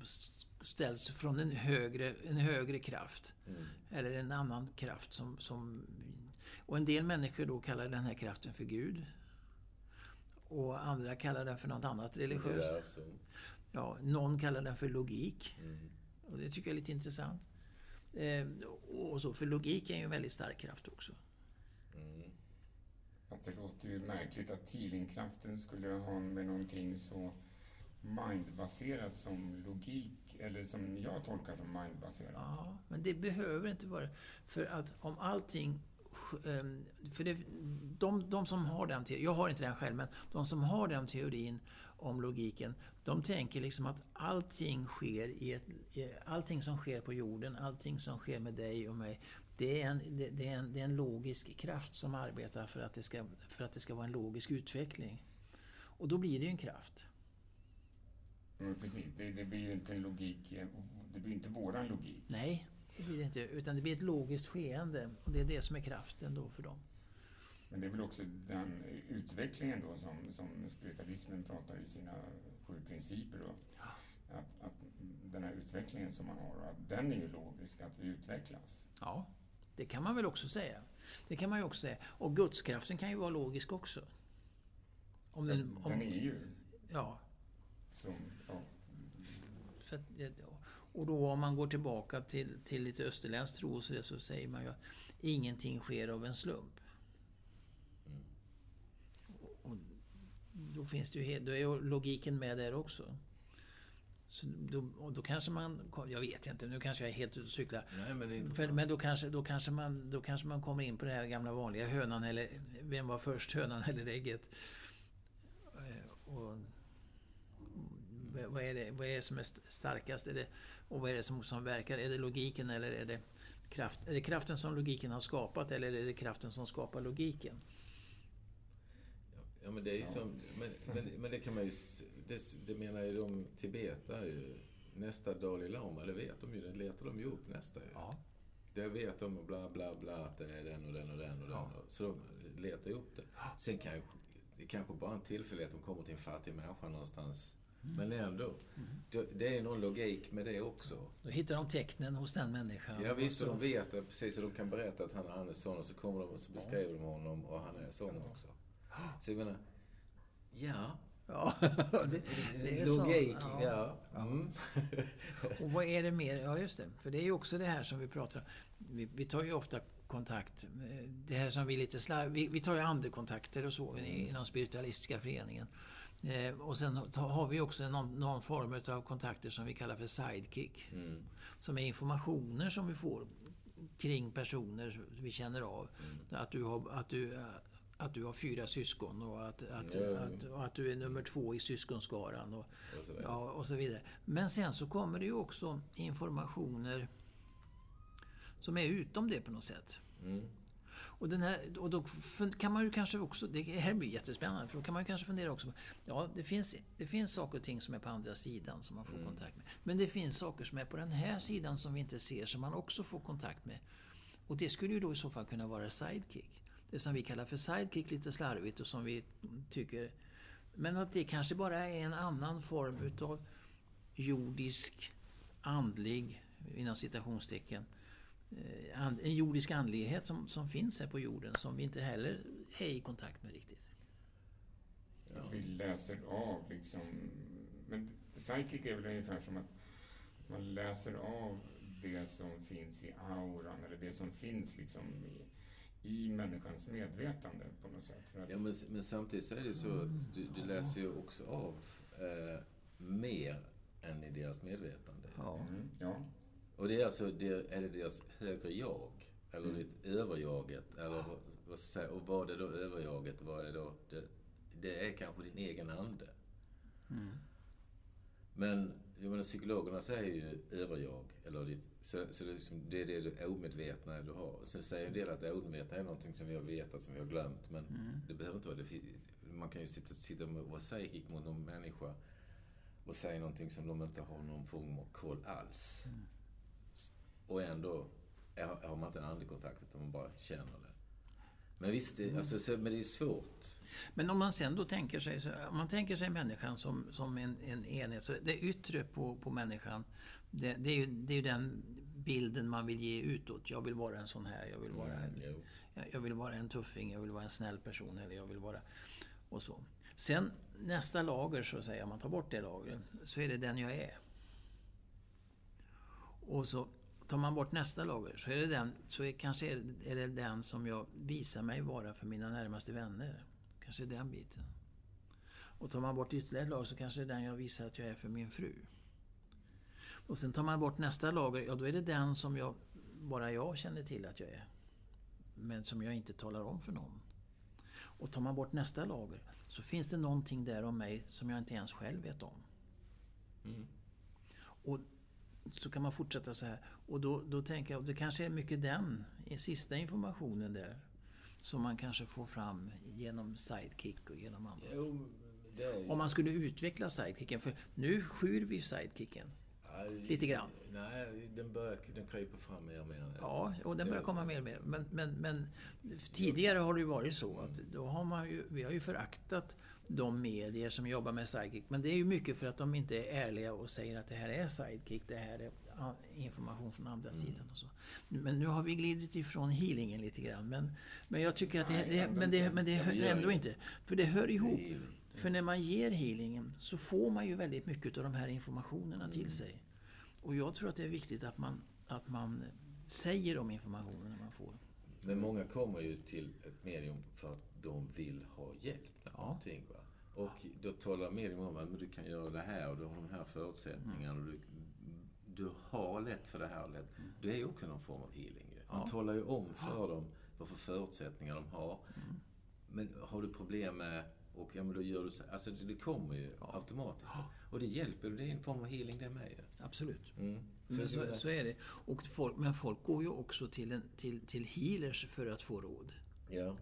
ställs från en högre, en högre kraft. Mm. Eller en annan kraft som, som... Och en del människor då kallar den här kraften för Gud. Och andra kallar den för något annat religiöst. Universum. Ja, någon kallar den för logik. Mm. Och det tycker jag är lite intressant. Eh, och så, för logik är ju en väldigt stark kraft också. Mm. Fast det låter ju märkligt att healingkraften skulle ha med någonting så mindbaserat som logik, eller som jag tolkar som mindbaserat. Ja, men det behöver inte vara För att om allting... ehm, För det, de, de som har den teorin, jag har inte den själv, men de som har den teorin om logiken, de tänker liksom att allting sker i ett... Allting som sker på jorden, allting som sker med dig och mig, det är en, det, är en, det är en logisk kraft som arbetar för att, det ska, för att det ska vara en logisk utveckling. Och då blir det ju en kraft. Men precis, det, det blir ju inte en logik, det blir inte våran logik. Nej, det blir det inte. Utan det blir ett logiskt skeende. Och det är det som är kraften då för dem. Men det är väl också den utvecklingen då som, som spiritualismen pratar i sina sju principer. Då. Att, att den här utvecklingen som man har, att den är ju logisk, att vi utvecklas. Ja, det kan man väl också säga. Det kan man ju också säga. Och gudskraften kan ju vara logisk också. Om den, om, den är ju Ja, som, ja, för och då om man går tillbaka till, till lite österländsk tro så, så säger man ju att ingenting sker av en slump. Mm. Och då finns det ju, då är logiken med där också. Så då, och då kanske man, jag vet inte, nu kanske jag är helt ute och cyklar. Nej, men För, men då kanske, då, kanske man, då kanske man kommer in på det här gamla vanliga hönan eller vem var först, hönan eller ägget? Eh, Och vad, är det, vad är det som är starkast? Är det, och vad är det som, som verkar? Är det logiken eller är det, kraft, är det kraften som logiken har skapat eller är det kraften som skapar logiken? Ja, men det är ju som... Men, men, men det kan man ju... Det, det menar ju de tibetare ju. Nästa Dalai Lama, det vet de ju. Det letar de ju upp nästa ju. Ja. Det vet de bla bla bla att det är den och den och den och Ja. den. Så de letar ju upp det. Sen kanske... Det kanske bara en tillfällighet att de kommer till en fattig människa någonstans. Men ändå. Det, det är någon logik med det också. Då hittar de tecknen hos den människan. Ja visst, och och de vet det precis. Så de kan berätta att han, han är sån och så kommer de och så beskriver de honom och han är sån också. Så jag menar... Ja. Ja, det, det är så. Logik, ja. Mm. Och vad är det mer? Ja, just det. För det är ju också det här som vi pratar om. Vi, vi tar ju ofta kontakt. Det här som vi lite slarv... Vi, vi tar ju andekontakter och så i- inom spiritualistiska föreningen. Eh, och sen har vi också någon, någon form av kontakter som vi kallar för sidekick. Mm. Som är informationer som vi får kring personer vi känner av. Att, du har, att, du, att du har fyra syskon och att, att, du, Ja. att, och att du är nummer två i syskonskaran. Och, Och så. Ja, och så vidare. Men sen så kommer det ju också informationer som är utom det på något sätt. Mm. Och, den här, och då kan man ju kanske också, det här blir jättespännande, för då kan man ju kanske fundera också ja det finns, det finns saker och ting som är på andra sidan som man får kontakt med. Men det finns saker som är på den här sidan som vi inte ser som man också får kontakt med. Och det skulle ju då i så fall kunna vara sidekick. Det som vi kallar för sidekick lite slarvigt och som vi tycker... Men att det kanske bara är en annan form utav jordisk, andlig, inom citationstecken, eh, en jordisk andlighet som, som finns här på jorden som vi inte heller är i kontakt med riktigt. Att vi läser av liksom... Men psychic är väl ungefär som att man läser av det som finns i auran eller det som finns liksom i, i människans medvetande på något sätt. För att, Ja, men, men samtidigt så är det så att du, du läser ju också av eh, mer än i deras medvetande. Ja. mm, ja. Och det är alltså, det, är det deras högre jag? Eller det överjaget? Eller vad, vad ska jag säga? Och vad är då överjaget? Vad är då det, det är kanske din egen ande. Men jag menar, psykologerna säger ju överjag. Eller ditt, så, så det, är liksom, det är det du omedvetna du har. Sen säger en del att det omedvetna är någonting som vi har vetat, som vi har glömt. Men det behöver inte vara det. Man kan ju sitta, sitta och vara psychic mot någon människa och säga någonting som de inte har någon form av koll alls. Och ändå är, har man inte en andlig utan man bara känner det. Men visst, det, alltså, så, men det är svårt. Men om man sen då tänker sig, så, om man tänker sig människan som, som en, en enhet, så det yttre på, på människan, det, det, är ju, det är ju den bilden man vill ge utåt. Jag vill vara en sån här, jag vill vara en, Jo. jag, vill vara en tuffing, jag vill vara en snäll person eller jag vill vara... Och så. Sen nästa lager, så att säga, om man tar bort det lagret, så är det den jag är. Och så tar man bort nästa lager, så är det den, så är, kanske är, är det den som jag visar mig vara för mina närmaste vänner. Kanske är den biten. Och tar man bort ytterligare ett lager så kanske det är den jag visar att jag är för min fru. Och sen tar man bort nästa lager, ja då är det den som jag, bara jag känner till att jag är. Men som jag inte talar om för någon. Och tar man bort nästa lager så finns det någonting där om mig som jag inte ens själv vet om. Mm. Och så kan man fortsätta så här. Och då, då tänker jag, det kanske är mycket den sista informationen där som man kanske får fram genom sidekick och genom annat. Jo, är. Om man skulle utveckla sidekicken, för nu skyr vi sidekicken. Lite grann. Nej, den, börjar, den kryper fram mer och mer. Ja, och den börjar komma mer och mer. Men, men, men tidigare har det ju varit så att då har man ju, vi har ju föraktat de medier som jobbar med sidekick. Men det är ju mycket för att de inte är ärliga och säger att det här är sidekick, det här är information från andra sidan och så. Men nu har vi glidit ifrån healingen lite grann. Men, men jag tycker att det, det, men det, men det hör ändå inte. För det hör ihop. För när man ger healingen så får man ju väldigt mycket av de här informationerna till sig. Och jag tror att det är viktigt att man, att man säger de informationerna man får. Men många kommer ju till ett medium för att de vill ha hjälp med Ja. någonting. Va? Och då talar medium om att du kan göra det här och du har de här förutsättningarna. Och du, du har lätt för det här. Lätt. Det är ju också någon form av healing. ju. Man Ja. talar ju om för dem vad för förutsättningar de har. Men har du problem med Och ja, men då gör du så. Alltså det, kommer ju automatiskt. Och det hjälper. Det är en form av healing det med. Absolut. Mm. Men så, så är det. Och folk, men folk går ju också till, en, till, till healers för att få råd. Ja.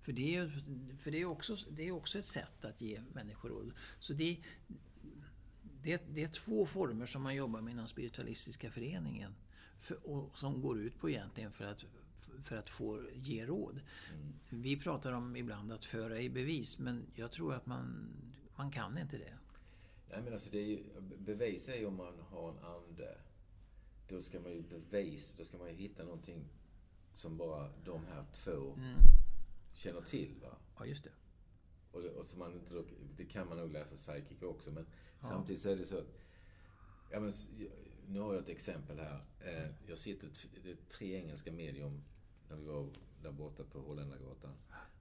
För det är för det är också, det är också ett sätt att ge människor råd. Så det, det, det är två former som man jobbar med inom spiritualistiska föreningen. För, och som går ut på egentligen för att, för att få ge råd. Mm. Vi pratar om ibland att föra i bevis, men jag tror att man, man kan inte det. Nej, men alltså det är ju, bevis är ju om man har en ande. Då ska man ju bevis, då ska man ju hitta någonting som bara de här två känner till. Va? Ja, just det. Och, det, och som man inte det kan man nog läsa psychic också, men samtidigt så är det så att... Ja, men, nu har jag ett exempel här. Eh, Jag sitter, det är tre engelska medium när vi var där borta på Holländargatan.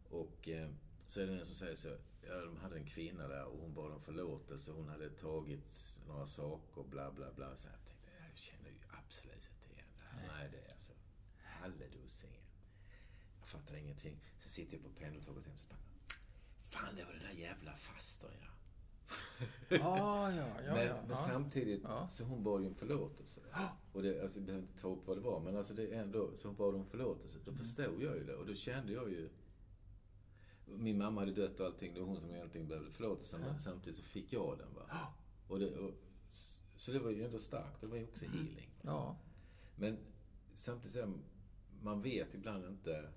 Och eh, så är det en som säger så, ja, de hade en kvinna där och hon bad om förlåtelse. Hon hade tagit några saker, bla bla bla. Så jag tänkte, jag känner ju absolut inte igen det här. Nej, det är alltså halledussingen. Jag fattar ingenting. Så sitter jag på pendeltåget hem och så bara, Fan, det var den där jävla faster, ja. Ja, ja, ja. men, ja, men samtidigt, så hon bad ju om förlåtelse. Och det, alltså, jag behöver inte ta upp vad det var, men alltså det är ändå, så hon bad om förlåtelse. Då Mm. förstod jag ju det. Och då kände jag ju... Min mamma hade dött och allting. Det var hon som egentligen behövde förlåtelse. Men samtidigt så fick jag den, va. Och det, och, så det var ju ändå starkt. Det var ju också Mm. healing. Men samtidigt så, man vet ibland inte...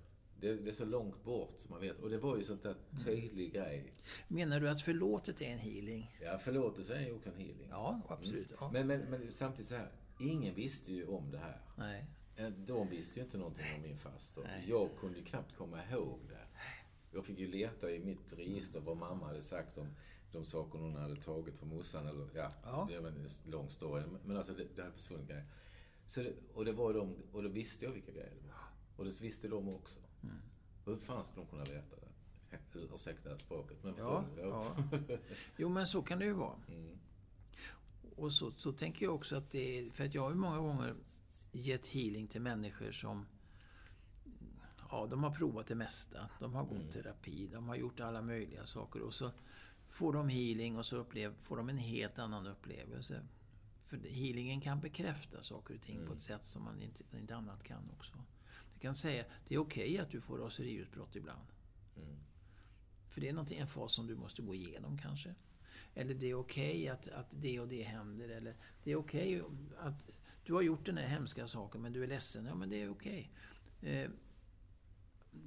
Det, det är så långt bort som man vet. Och det var ju sånt där Mm. tydlig grej. Menar du att förlåtet är en healing? Ja, förlåtelse är ju också en healing. Ja, absolut. Ja. Men, men, men samtidigt så här, ingen visste ju om det här. Nej. Eh, De visste ju inte någonting om min faster. Jag kunde ju knappt komma ihåg det. Jag fick ju leta i mitt register vad mamma hade sagt om de saker hon hade tagit från morsan. Eller, ja, Ja. det var en lång story. Men alltså det, det hade försvunnit grejer. Så det, och, det var de, och då visste jag vilka grejer det var. Och det visste de också. Mm. Hur fan skulle de kunna veta det? Ursäkta språket, men Ja, ja. Jo, men så kan det ju vara. Mm. Och så, så tänker jag också att det är... För att jag har ju många gånger gett healing till människor som... Ja, de har provat det mesta. De har gått terapi, de har gjort alla möjliga saker. Och så får de healing och så upplev, får de en helt annan upplevelse. För healingen kan bekräfta saker och ting på ett sätt som man inte, inte annat kan också. Kan säga det är okej att du får raseriutbrott ibland. Mm. För det är någonting, en fas som du måste gå igenom kanske. Eller det är okej att, att det och det händer. Eller det är okej att du har gjort den här hemska saken men du är ledsen. Ja men det är okej. Eh,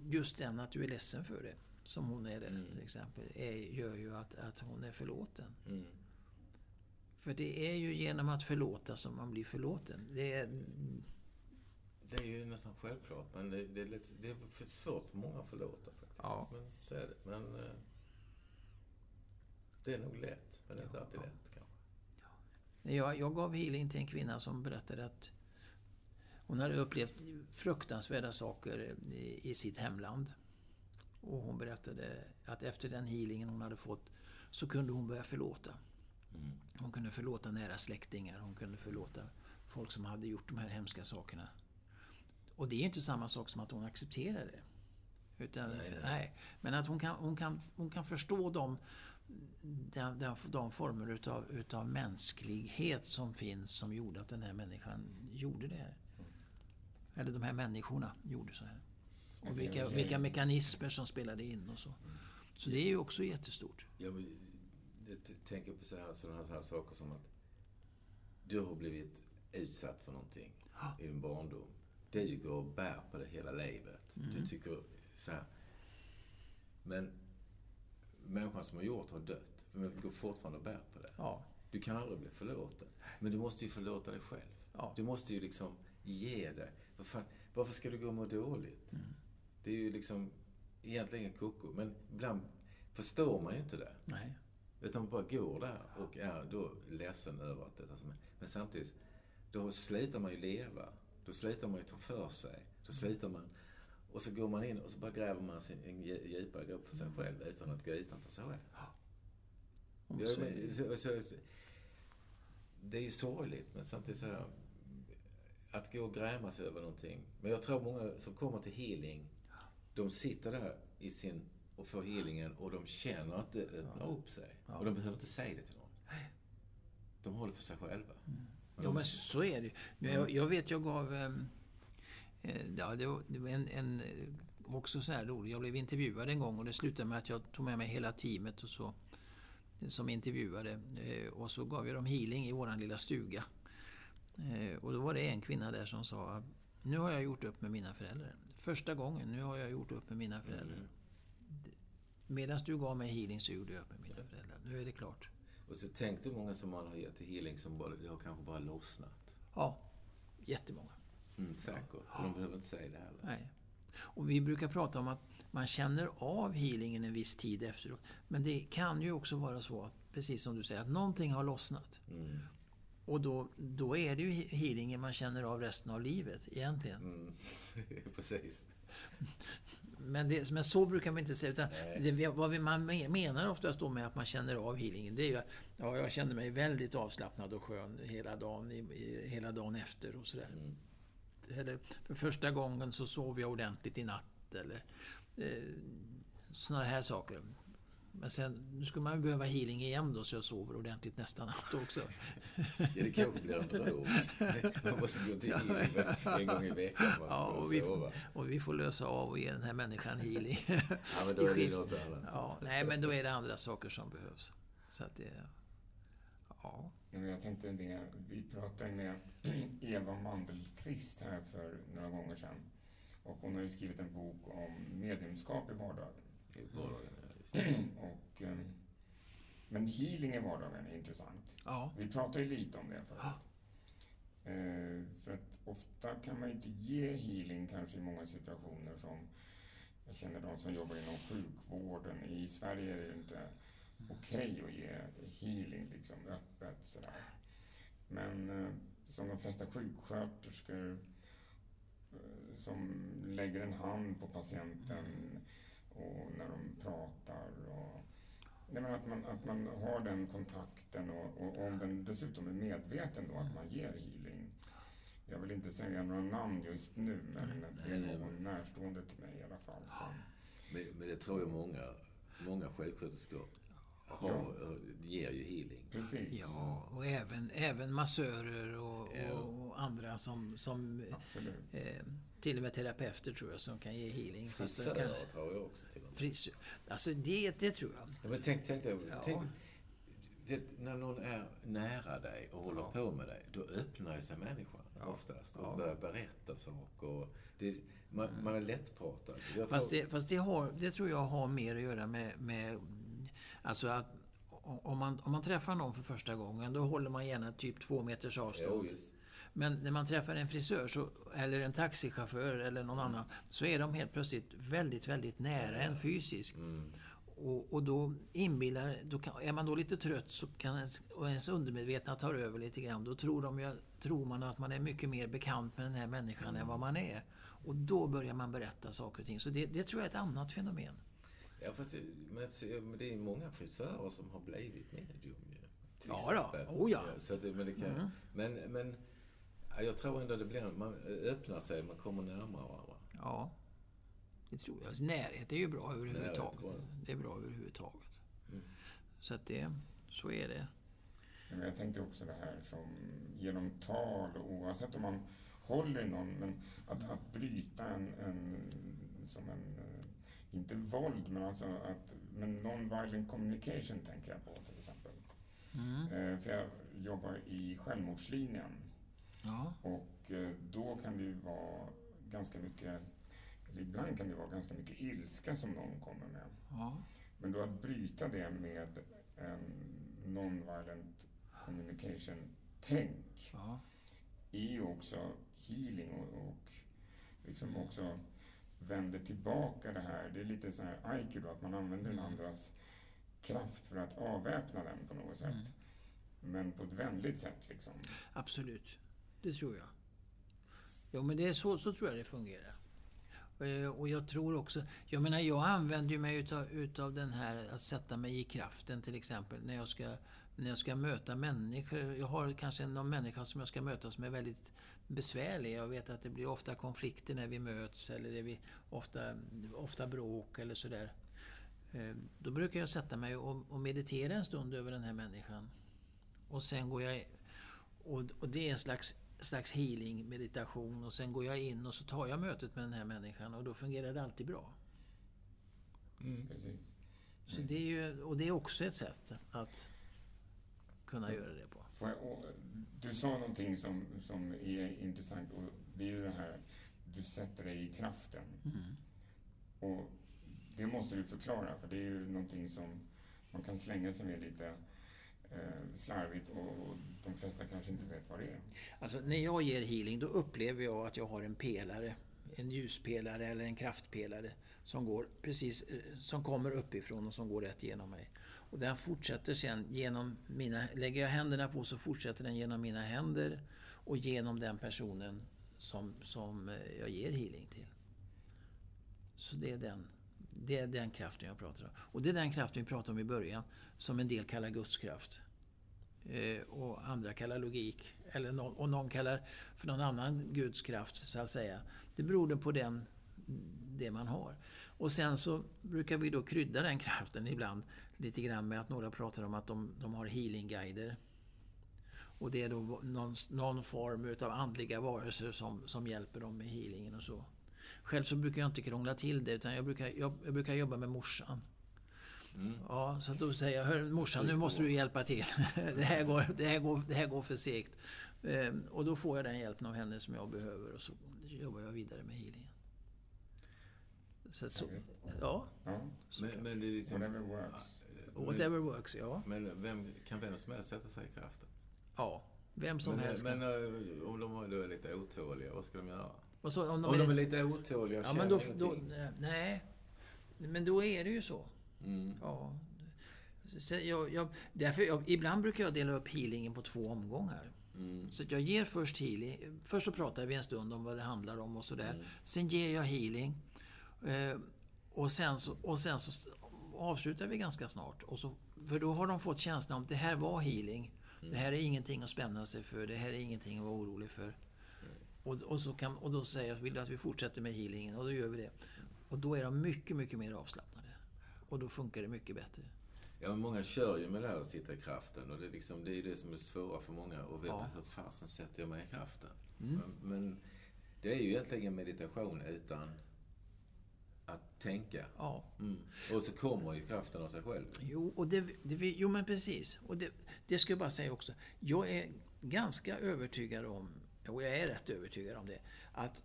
just den att du är ledsen för det, som hon är där till exempel, är, gör ju att, att hon är förlåten. Mm. För det är ju genom att förlåta som man blir förlåten. Det är, Det är ju nästan självklart, men det, det, är, lite, det är för svårt för många att förlåta faktiskt. Ja. Men så är det. Men eh, det är nog lätt, men det är inte alltid lätt kanske. Jag, jag gav healing till en kvinna som berättade att hon hade upplevt fruktansvärda saker i, i sitt hemland. Och hon berättade att efter den healingen hon hade fått så kunde hon börja förlåta. Mm. Hon kunde förlåta nära släktingar, hon kunde förlåta folk som hade gjort de här hemska sakerna. Och det är inte samma sak som att hon accepterar det. Utan, Nej, nej, nej. Men att hon kan, hon kan, hon kan förstå de, de, de, de former utav, utav mänsklighet som finns som gjorde att den här människan gjorde det här. Eller de här människorna gjorde så här. Och vilka, vilka mekanismer som spelade in och så. Så det är ju också jättestort. Jag, jag tänker på så här, sådana här saker som att du har blivit utsatt för någonting i din barndom. Du går och bär på det hela livet. Du tycker så här. Men människan som har gjort har dött. Men du går fortfarande och bär på det. Ja, Du kan aldrig bli förlåten. Men du måste ju förlåta dig själv. Ja. Du måste ju liksom ge dig. Vad fan, varför ska du gå och må dåligt? Det är ju liksom egentligen koko. Men ibland förstår man ju inte det. nej. Utan man bara går där och är då ledsen över att detta som är. Men samtidigt, då slutar man ju leva. Då slutar man ju ta för sig. Då slutar man... Och så går man in och så bara gräver man sin, en dju- djupare grop för sig själv utan att gå utanför sig själv. Ja, men, det. så, så, så, det är ju sorgligt, men samtidigt så här, Att gå och gräma sig över någonting. Men jag tror många som kommer till healing, de sitter där i sin och får healingen och de känner att det öppnar upp sig. Och de behöver inte säga det till någon. De håller för sig själva. Jo, men så är det ju. Men jag, jag vet, jag gav... ehm, Eh, ja, det var, en, en eh, också så här roligt. Jag blev intervjuad en gång och det slutade med att jag tog med mig hela teamet och så, som intervjuade. Eh, och så gav jag dem healing i våran lilla stuga. Eh, och då var det en kvinna där som sa Nu har jag gjort upp med mina föräldrar. Första gången, nu har jag gjort upp med mina föräldrar. Mm. Medan du gav mig healing så gjorde jag upp med mina föräldrar. Nu är det klart. Och så tänk dig många som man har gett till healing som bara, det har kanske bara lossnat. Ja, jättemånga. Mm, säkert. Och de behöver inte säga det heller. Nej. Och vi brukar prata om att man känner av healingen en viss tid efteråt. Men det kan ju också vara så, att, precis som du säger, att någonting har lossnat. Mm. Och då, då är det ju healingen man känner av resten av livet egentligen. Mm. Precis. Men, det, men så brukar man inte säga. Utan det, vad man me- menar oftast då med att man känner av healingen, det är ju att ja, jag kände mig väldigt avslappnad och skön hela dagen, i, i, hela dagen efter och sådär. Mm. Eller för första gången så sov jag ordentligt i natt eller eh, sådana här saker. Men sen nu skulle man ju behöva healing igen då så jag sover ordentligt nästa natt också. Ja, det kanske blir en drog. Man måste gå till healing en gång i veckan. Man Ja, och vi, sova. och vi får lösa av och ge den här människan healing. Ja, men då är det något annat. Ja, nej, men då är det andra saker som behövs. Så att det... Ja. Ja, men Jag tänkte det, vi pratade med Eva Mandelqvist här för några gånger sedan. Och hon har ju skrivit en bok om mediumskap i vardagen. I vardagen, ja, just. Och, eh, men healing i vardagen är intressant. ja. Vi pratade ju lite om det förut. Eh, för att ofta kan man ju inte ge healing kanske i många situationer som jag känner de som jobbar inom sjukvården. I Sverige är det ju inte okej att ge healing liksom öppet sådär. Men eh, som de flesta sjuksköterskor eh, som lägger en hand på patienten och när de pratar och Nej, men att, man, att man har den kontakten och, och om den dessutom är medveten då att man ger healing. Jag vill inte säga några namn just nu men det är någon närstående till mig i alla fall. Som, Men, men det tror jag många, många sjuksköterskor har, ger ju healing. precis. ja, och även, även massörer och, Ja. och, och andra som, som Absolut. eh, till och med terapeuter tror jag som kan ge healing. Frisörer tror jag också till och med. Frisör. Alltså det, det tror jag. Ja, men tänk, tänk, dig, Ja. tänk vet, när någon är nära dig och håller Ja. på med dig, då öppnar sig människan oftast och Ja. börjar berätta saker. Och det är, man, man är lättpratad. Jag Fast, tror- det, fast det, har, det tror jag har mer att göra med, med alltså att om man, om man träffar någon för första gången då håller man gärna typ två meters Jo, avstånd. visst. Men när man träffar en frisör så, eller en taxichaufför eller någon annan så är de helt plötsligt väldigt, väldigt nära en fysiskt. Mm. Och, och då inbillar, då kan, är man då lite trött så kan ens, och ens undermedvetna tar över lite grann. Då tror, de tror man att man är mycket mer bekant med den här människan än vad man är. Och då börjar man berätta saker och ting. Så det, det tror jag är ett annat fenomen. Ja, fast det, men, det är många frisörer som har blivit medium ju. Ja då. Oh ja. så det, men, det kan, Mm. men, men ja, jag tror ändå det blir, man öppnar sig, man kommer närmare varandra. Ja, det tror jag. Alltså, Närhet är ju bra överhuvudtaget. Närhet. Det är bra överhuvudtaget. Mm. Så att det, så är det. Men jag tänkte också det här som genom tal, och oavsett om man håller i någon, men att, att bryta en, en som en, eh, inte våld, men alltså att, men non-violent communication tänker jag på till exempel. Mm. Eh, för jag jobbar i självmordslinjen Ja, och eh, då kan det ju vara ganska mycket, eller ibland kan det vara ganska mycket ilska som någon kommer med. ja, Men då att bryta det med en non-violent communication-tänk ja. är ju också healing och, och liksom också vänder tillbaka det här. Det är lite så här aikido, att man använder den andras kraft för att avväpna den på något sätt. Mm. Men på ett vänligt sätt liksom. Absolut. Det tror jag. Jo, men det är så, så tror jag det fungerar. Eh, och jag tror också... Jag menar, jag använder ju mig utav, utav den här att sätta mig i kraften till exempel när jag ska, när jag ska möta människor. Jag har kanske någon människa som jag ska möta som är väldigt besvärlig. Jag vet att det blir ofta konflikter när vi möts eller det blir ofta, ofta bråk eller sådär. Eh, då brukar jag sätta mig och, och meditera en stund över den här människan. Och sen går jag... Och, och det är en slags, slags healing, meditation. Och sen går jag in och så tar jag mötet med den här människan och då fungerar det alltid bra. Mm. Precis. Så det är ju, och det är också ett sätt att kunna göra det på. Jag, och, du sa någonting som, som är intressant och det är ju det här du sätter dig i kraften. Mm. Och det måste du förklara för det är ju någonting som man kan slänga sig med lite Eh, slarvigt och de flesta kanske inte vet vad det är. Alltså när jag ger healing då upplever jag att jag har en pelare. En ljuspelare eller en kraftpelare som, går precis, eh, som kommer uppifrån och som går rätt igenom mig. Och den fortsätter sen genom mina... Lägger jag händerna på så fortsätter den genom mina händer och genom den personen som, som eh, jag ger healing till. Så det är den det är den kraften jag pratar om. Och det är den kraften vi pratade om i början, som en del kallar gudskraft. Eh, och andra kallar logik. Eller någon, och någon kallar för någon annan gudskraft, så att säga. Det beror på den, det man har. Och sen så brukar vi då krydda den kraften ibland lite grann med att några pratar om att de, de har healingguider. Och det är då någon, någon form av andliga varelser som, som hjälper dem med healingen och så. Själv så brukar jag inte krångla till det utan jag brukar, jag, jag brukar jobba med morsan. Mm. Ja, så då säger jag, hör morsan nu måste du hjälpa till. det, här går, det, här går, det här går för segt. Ehm, och då får jag den hjälpen av henne som jag behöver och så jobbar jag vidare med healingen. Så, så, ja. ja. Men, men det är liksom, whatever works. Whatever works, ja. Men vem, kan vem som helst sätta sig i kraften? Ja, vem som men, helst. Men uh, om de är lite otåliga, vad ska de göra? Och så, om de, om är, de är lite otåliga och ja, men då, då, Nej, men då är det ju så. Mm. Ja. Så jag, jag, därför jag, ibland brukar jag dela upp healingen på två omgångar. Mm. Så jag ger först healing. Först så pratar vi en stund om vad det handlar om och sådär. Mm. Sen ger jag healing. Eh, och, sen så, och sen så avslutar vi ganska snart. Och så, för då har de fått känslan att det här var healing. Mm. Det här är ingenting att spänna sig för. Det här är ingenting att vara orolig för. Och, och, så kan, och då säger jag, vill du att vi fortsätter med healingen? Och då gör vi det. Och då är de mycket, mycket mer avslappnade. Och då funkar det mycket bättre. Ja, men många kör ju med det här att sitta i kraften. Och det är, liksom, det, är det som är svåra för många. att veta Ja. hur fasen sätter jag mig i kraften? Mm. Men, men det är ju egentligen meditation utan att tänka. Ja. Mm. Och så kommer ju kraften av sig själv. Jo, och det, det, jo men precis. Och det, det ska jag bara säga också. Jag är ganska övertygad om, och jag är rätt övertygad om det, att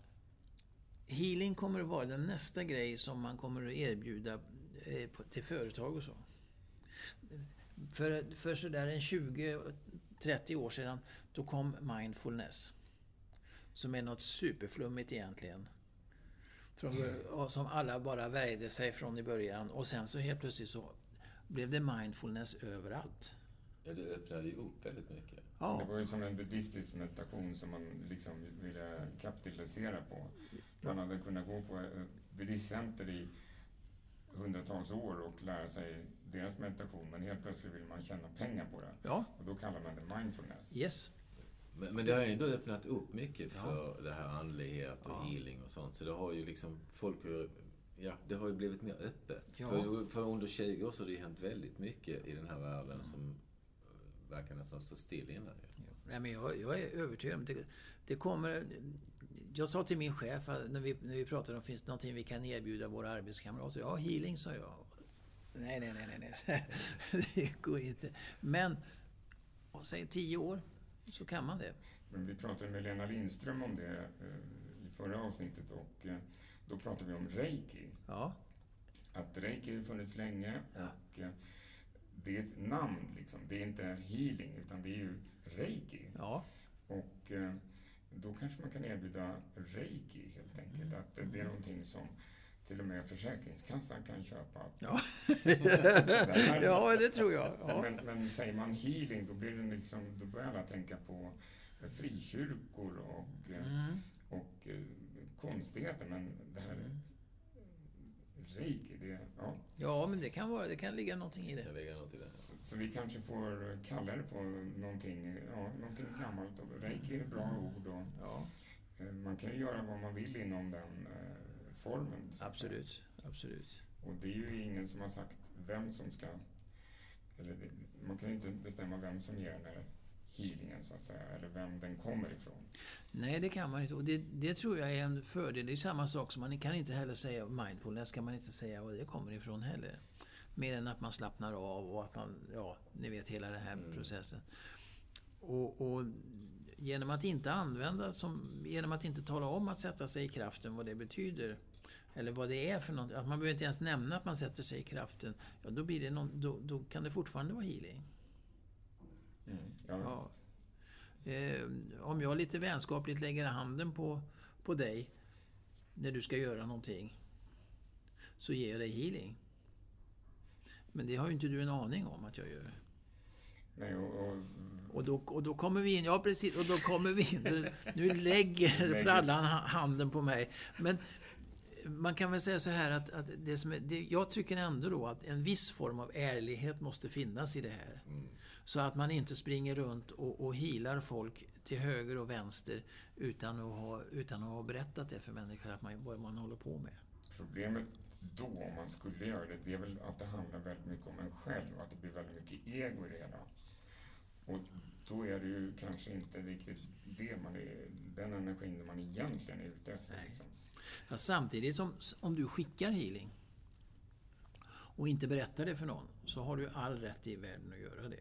healing kommer att vara den nästa grej som man kommer att erbjuda eh, till företag och så. För, för sådär en 20-30 år sedan, då kom mindfulness. Som är något superflummigt egentligen. Från, och som alla bara värjde sig från i början. Och sen så helt plötsligt så blev det mindfulness överallt. Ja, det öppnade ju upp väldigt mycket. Det Ja, var ju som en buddhistisk meditation som man liksom ville kapitalisera på. Man hade kunnat gå på ett buddhistcenter i hundratals år och lära sig deras meditation, men helt plötsligt vill man tjäna pengar på det. ja, Och då kallar man det mindfulness. yes. Men, men det har ju ändå öppnat upp mycket Ja. för det här andlighet och Ja. healing och sånt. Så det har ju liksom, folk Ja, det har ju blivit mer öppet. Ja. För, för under 20 år så har det ju hänt väldigt mycket i den här världen som verkar nästan stå still innan ju. Nej, men jag, jag är övertygad om det. Det kommer... Jag sa till min chef att när vi, när vi pratade om finns det någonting vi kan erbjuda våra arbetskamrater. Ja, healing sa jag. Nej, nej, nej, nej, nej. Det går inte. Men, och säg tio år, så kan man det. Men vi pratade med Lena Lindström om det eh, i förra avsnittet och eh, då pratade vi om reiki. Ja, Att reiki har funnits länge Ja. och eh, det är ett namn liksom. Det är inte healing utan det är ju reiki. ja, Och eh, då kanske man kan erbjuda reiki helt enkelt. Mm. Att det är någonting som till och med Försäkringskassan kan köpa. ja. Det här- ja det tror jag. Ja. Men, men säger man healing då, blir det liksom, då börjar alla tänka på frikyrkor och, Mm. och eh, konstigheter. Men det här Mm. Reiki, det, ja. Ja, men det kan, vara, det kan ligga någonting i Det det. kan ligga något i det. Så, så vi kanske får kalla det på någonting, ja, någonting gammalt. Reiki är ett bra ord och Ja, eh, man kan ju göra vad man vill inom den eh, formen. absolut. absolut. Och det är ju ingen som har sagt vem som ska... Eller det, man kan ju inte bestämma vem som ger den healingen så att säga, eller vem den kommer ifrån. Nej, det kan man inte. Och det, det tror jag är en fördel. Det är samma sak som man kan inte heller säga mindfulness, kan man inte säga var det kommer ifrån heller. Mer än att man slappnar av och att man, ja, ni vet hela den här mm. processen. Och, och, genom att inte använda, som, genom att inte tala om att sätta sig i kraften, vad det betyder, eller vad det är för något, att man behöver inte ens nämna att man sätter sig i kraften, ja då, blir det någon, då, då kan det fortfarande vara healing. Mm, ja, ja. Eh, om jag lite vänskapligt lägger handen på, på dig när du ska göra någonting, så ger jag dig healing. Men det har ju inte du en aning om att jag gör. Nej, och, och... Och, då, och då kommer vi in, ja precis, och då kommer vi in. Nu, nu lägger brallan handen på mig. Men man kan väl säga så här att, att det som är, det, jag tycker ändå då att en viss form av ärlighet måste finnas i det här. Mm. Så att man inte springer runt och, och hilar folk till höger och vänster utan att ha, utan att ha berättat det för människor att man, vad man håller på med. Problemet då, om man skulle göra det, det är väl att det handlar väldigt mycket om en själv, att det blir väldigt mycket ego i det hela. Och då är det ju kanske inte riktigt det man är, den energin man egentligen är ute efter. Liksom. Ja, samtidigt som om du skickar healing och inte berättar det för någon, så har du all rätt i världen att göra det.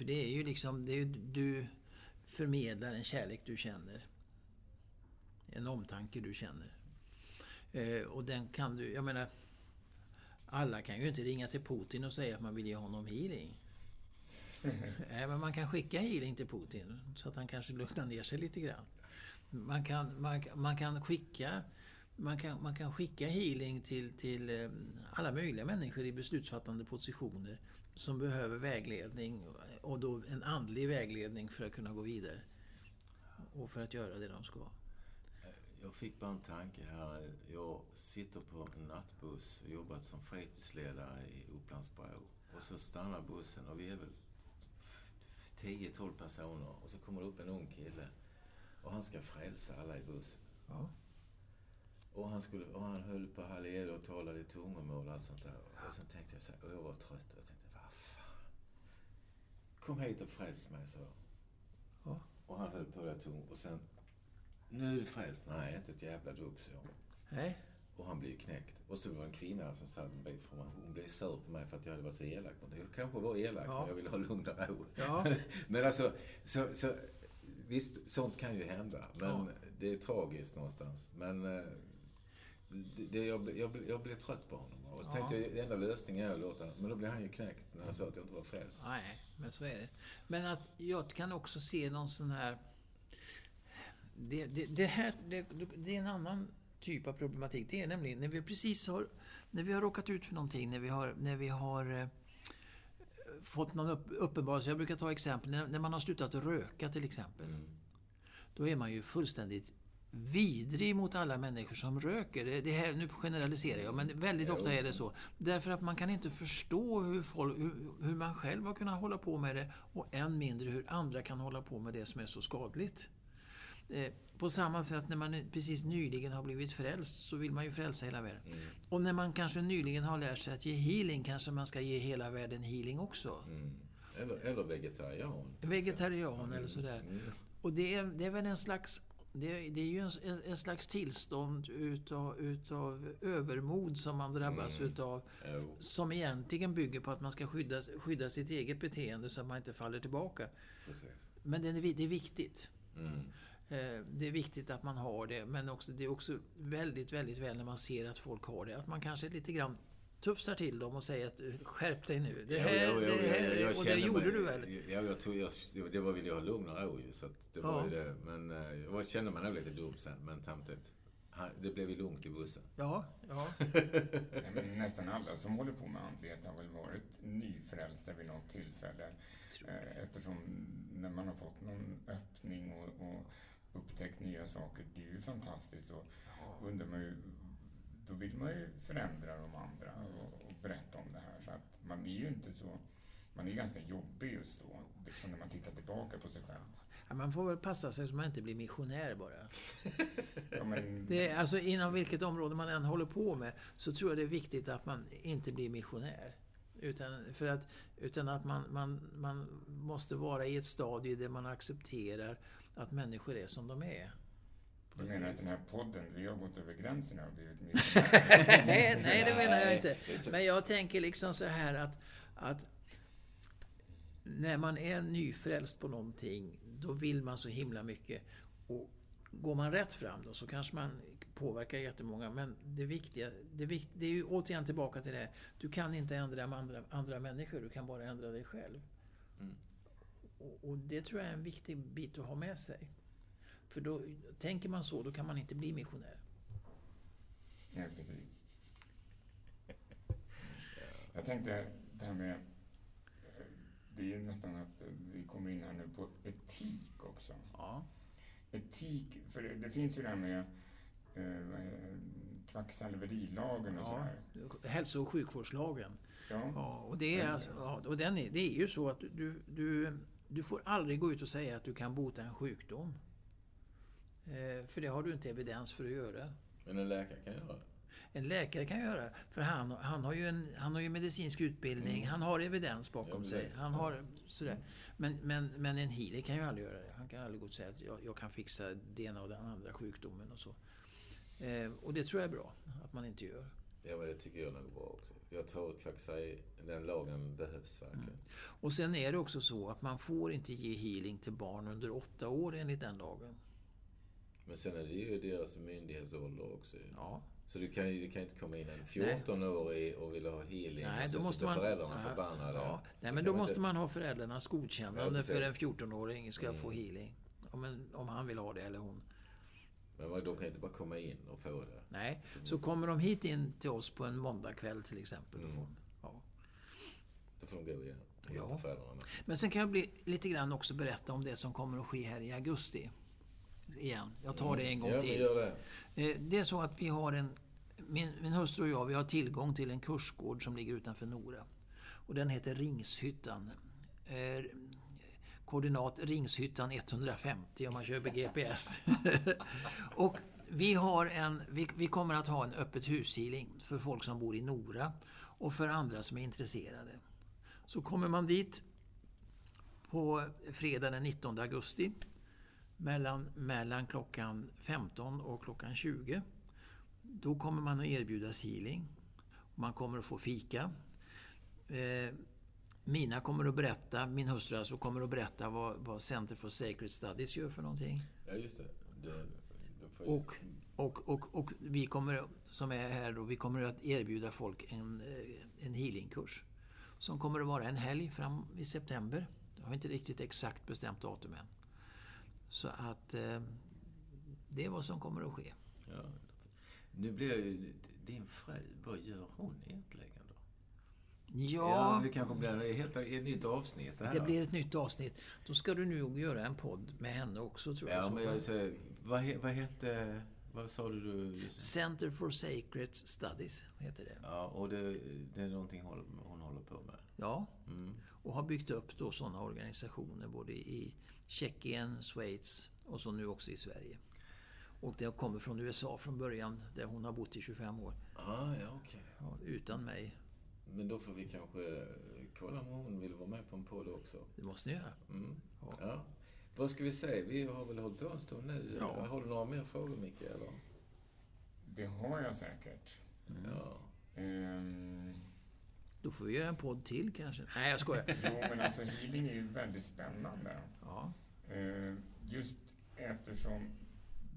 För det är ju liksom, det är, du förmedlar en kärlek du känner. En omtanke du känner. Eh, och den kan du, jag menar, alla kan ju inte ringa till Putin och säga att man vill ge honom healing. Nej, men man kan skicka healing till Putin så att han kanske lugnar ner sig lite grann. Man kan, man, man kan skicka man kan, man kan skicka healing till, till eh, alla möjliga människor i beslutsfattande positioner som behöver vägledning och då en andlig vägledning för att kunna gå vidare. Och för att göra det de ska. Jag fick bara en tanke här. Jag sitter på en nattbuss och jobbat som fritidsledare i Upplandsbro. Och så stannar bussen och vi är väl 10-12 personer. Och så kommer det upp en ung kille. Och han ska frälsa alla i bussen. Ja. Och han, skulle, och han höll på halleluja och talade i tungomål och allt sånt där. Och sen tänkte jag så här, och jag var trött. Jag tänkte. Kom hit och fräls mig, så. Ja. Och han höll på det tung. Och sen nu är du frälst. Nej, inte ett jävla dugg, så. Nej. Och han blev knäckt. Och så var det en kvinna som satt en bit från mig. Hon blev sur på mig för att jag hade varit så elak mot Jag kanske var elak, ja. men jag ville ha lugn och ro. Ja. men alltså, så, så, visst, sånt kan ju hända. Men ja. det är tragiskt någonstans. Men eh, det, det, jag, jag, jag blev trött på honom. Och ja. tänkte att enda lösningen är att låta... Men då blev han ju knäckt när jag sa att jag inte var frälst. Nej, men så är det. Men att jag kan också se någon sån här det, det, det här det, det, är en annan typ av problematik. Det är nämligen när vi precis har, när vi har råkat ut för någonting, när vi har, när vi har eh, fått någon upp, uppenbarelse. Jag brukar ta exempel, när, när, man har slutat röka till exempel. Mm. Då är man ju fullständigt vidrig mot alla människor som röker. Det, här, nu generaliserar jag, men väldigt ofta är det så. Därför att man kan inte förstå hur, folk, hur, hur man själv har kunnat hålla på med det och än mindre hur andra kan hålla på med det som är så skadligt. Eh, på samma sätt när man precis nyligen har blivit frälst så vill man ju frälsa hela världen. Mm. Och när man kanske nyligen har lärt sig att ge healing kanske man ska ge hela världen healing också. Mm. Eller, eller vegetarian. Vegetarian eller sådär. Mm. Och det är, det är väl en slags det, det är ju en, en, slags tillstånd utav, utav övermod som man drabbas mm. utav. Oh. Som egentligen bygger på att man ska skydda, skydda sitt eget beteende så att man inte faller tillbaka. Precis. Men det är, det är viktigt. Mm. Eh, det är viktigt att man har det, men också, det är också väldigt, väldigt väl när man ser att folk har det. Att man kanske lite grann tufsar till dem och säger att skärp dig nu. Det här, ja, ja, ja, det här jag, jag och det gjorde mig, du väl? Ja, jag jag, det var väl jag ha lugn och ro ju. Så det var ja. det. Men eh, jag kände mig nog lite dum sen, men samtidigt. Det blev ju lugnt i bussen. Ja, ja. ja nästan alla som håller på med andlighet har väl varit nyfrälsta vid något tillfälle. Eh, eftersom när man har fått någon öppning och, och upptäckt nya saker. Det är ju fantastiskt. Och ja. undrar man ju, då vill man ju förändra de andra och, och, berätta om det här. Så att man är ju inte så... Man är ganska jobbig just då, när man tittar tillbaka på sig själv. Ja, man får väl passa sig så man inte blir missionär bara. Ja, men, Det är, alltså inom vilket område man än håller på med så tror jag det är viktigt att man inte blir missionär. Utan, för att, utan att man, man, man måste vara i ett stadie där man accepterar att människor är som de är. Du menar att den här podden, vi har gått över gränserna och blivit nej, nej, det menar jag inte. Men jag tänker liksom så här att, att när man är nyfrälst på någonting, då vill man så himla mycket. Och går man rätt fram då så kanske man påverkar jättemånga. Men det viktiga, det, vik, det är ju återigen tillbaka till det här. Du kan inte ändra andra, andra människor, du kan bara ändra dig själv. Mm. Och, och det tror jag är en viktig bit att ha med sig. För då, tänker man så, då kan man inte bli missionär. Ja, precis. Jag tänkte det här med... Det är ju nästan att vi kommer in här nu på etik också. Ja. Etik, för det, det finns ju det här med eh, kvacksalverilagen och Ja, sådär. hälso och sjukvårdslagen. Ja. Ja, och det är, alltså, ja, och den är, det är ju så att du, du, du får aldrig gå ut och säga att du kan bota en sjukdom. Eh, för det har du inte evidens för att göra. Men en läkare kan göra det. En läkare kan göra för han, han, har ju en, han har ju medicinsk utbildning, han har evidens bakom Mm. Ja, sig. Han har sådär. Men, men, men en healer kan ju aldrig göra det. Han kan aldrig gå och säga att jag, jag kan fixa det ena och den andra sjukdomen och så. Eh, och det tror jag är bra, att man inte gör. Ja, men det tycker jag nog bra också. Jag tror kvacksalv, den lagen behövs verkligen. Och sen är det också så att man får inte ge healing till barn under åtta år enligt den lagen. Men sen är det ju deras myndighetsålder också. Ja. Så du kan ju du kan inte komma in en 14-årig och vill ha healing Nej, och då så måste sitter man... föräldrarna ja, förbannade. Ja. Nej, men då måste inte- man ha föräldrarnas godkännande Ja, för en precis. 14-åring ska få Mm. healing. Om, en, om han vill ha det eller hon. Men de kan inte bara komma in och få det. Nej, så kommer de hit in till oss på en måndagkväll till exempel. Mm. får- Ja. Då får de gå igen. Ja. Men sen kan jag bli lite grann också berätta om det som kommer att ske här i augusti. Igen. Jag tar det en gång ja, till. det. Eh, Det är så att vi har en... Min, min hustru och jag vi har tillgång till en kursgård som ligger utanför Nora. Och den heter Ringshyttan. Eh, koordinat Ringshyttan 150 om man kör med GPS. och vi, har en, vi, vi kommer att ha en öppet hushealing för folk som bor i Nora och för andra som är intresserade. Så kommer man dit på fredag den 19 augusti mellan, mellan klockan 15 och klockan 20. Då kommer man att erbjudas healing. Man kommer att få fika. Eh, Mina kommer att berätta, min hustru alltså, kommer att berätta vad, vad Center for Sacred Studies gör för någonting. Ja, just det. det Och, och, och, och vi kommer, som är här då, vi kommer att erbjuda folk en, eh, en healingkurs. Som kommer att vara en helg fram i september. Jag har inte riktigt exakt bestämt datum än. Så att eh, det är vad som kommer att ske. Ja. Nu blir jag ju... Din fru, vad gör hon egentligen då? Ja, det kanske blir ett helt ett nytt avsnitt det här. det blir ett nytt avsnitt. Då ska du nog göra en podd med henne också tror jag. Ja, men jag säger, vad, vad hette... Vad sa du? du Center for Sacred Studies heter det. ja, och det, det är någonting hon, hon håller på med. Ja, Mm. och har byggt upp då sådana organisationer både i Tjeckien, Schweiz och så nu också i Sverige. Och det kommer från USA från början, där hon har bott i 25 år. Ah, ja, okej. Ja, utan mig. Men då får vi kanske kolla om hon vill vara med på en podd också. Det måste ni göra. Mm. Ja. Ja. Vad ska vi säga? Vi har väl hållit på en stund nu. Ja. Har du några mer frågor, Micke? Eller? Det har jag säkert. Ja. Ehm, Då får vi göra en podd till kanske. Nej, jag skojar. jo, men alltså healing är ju väldigt spännande. Ja, Eh, just eftersom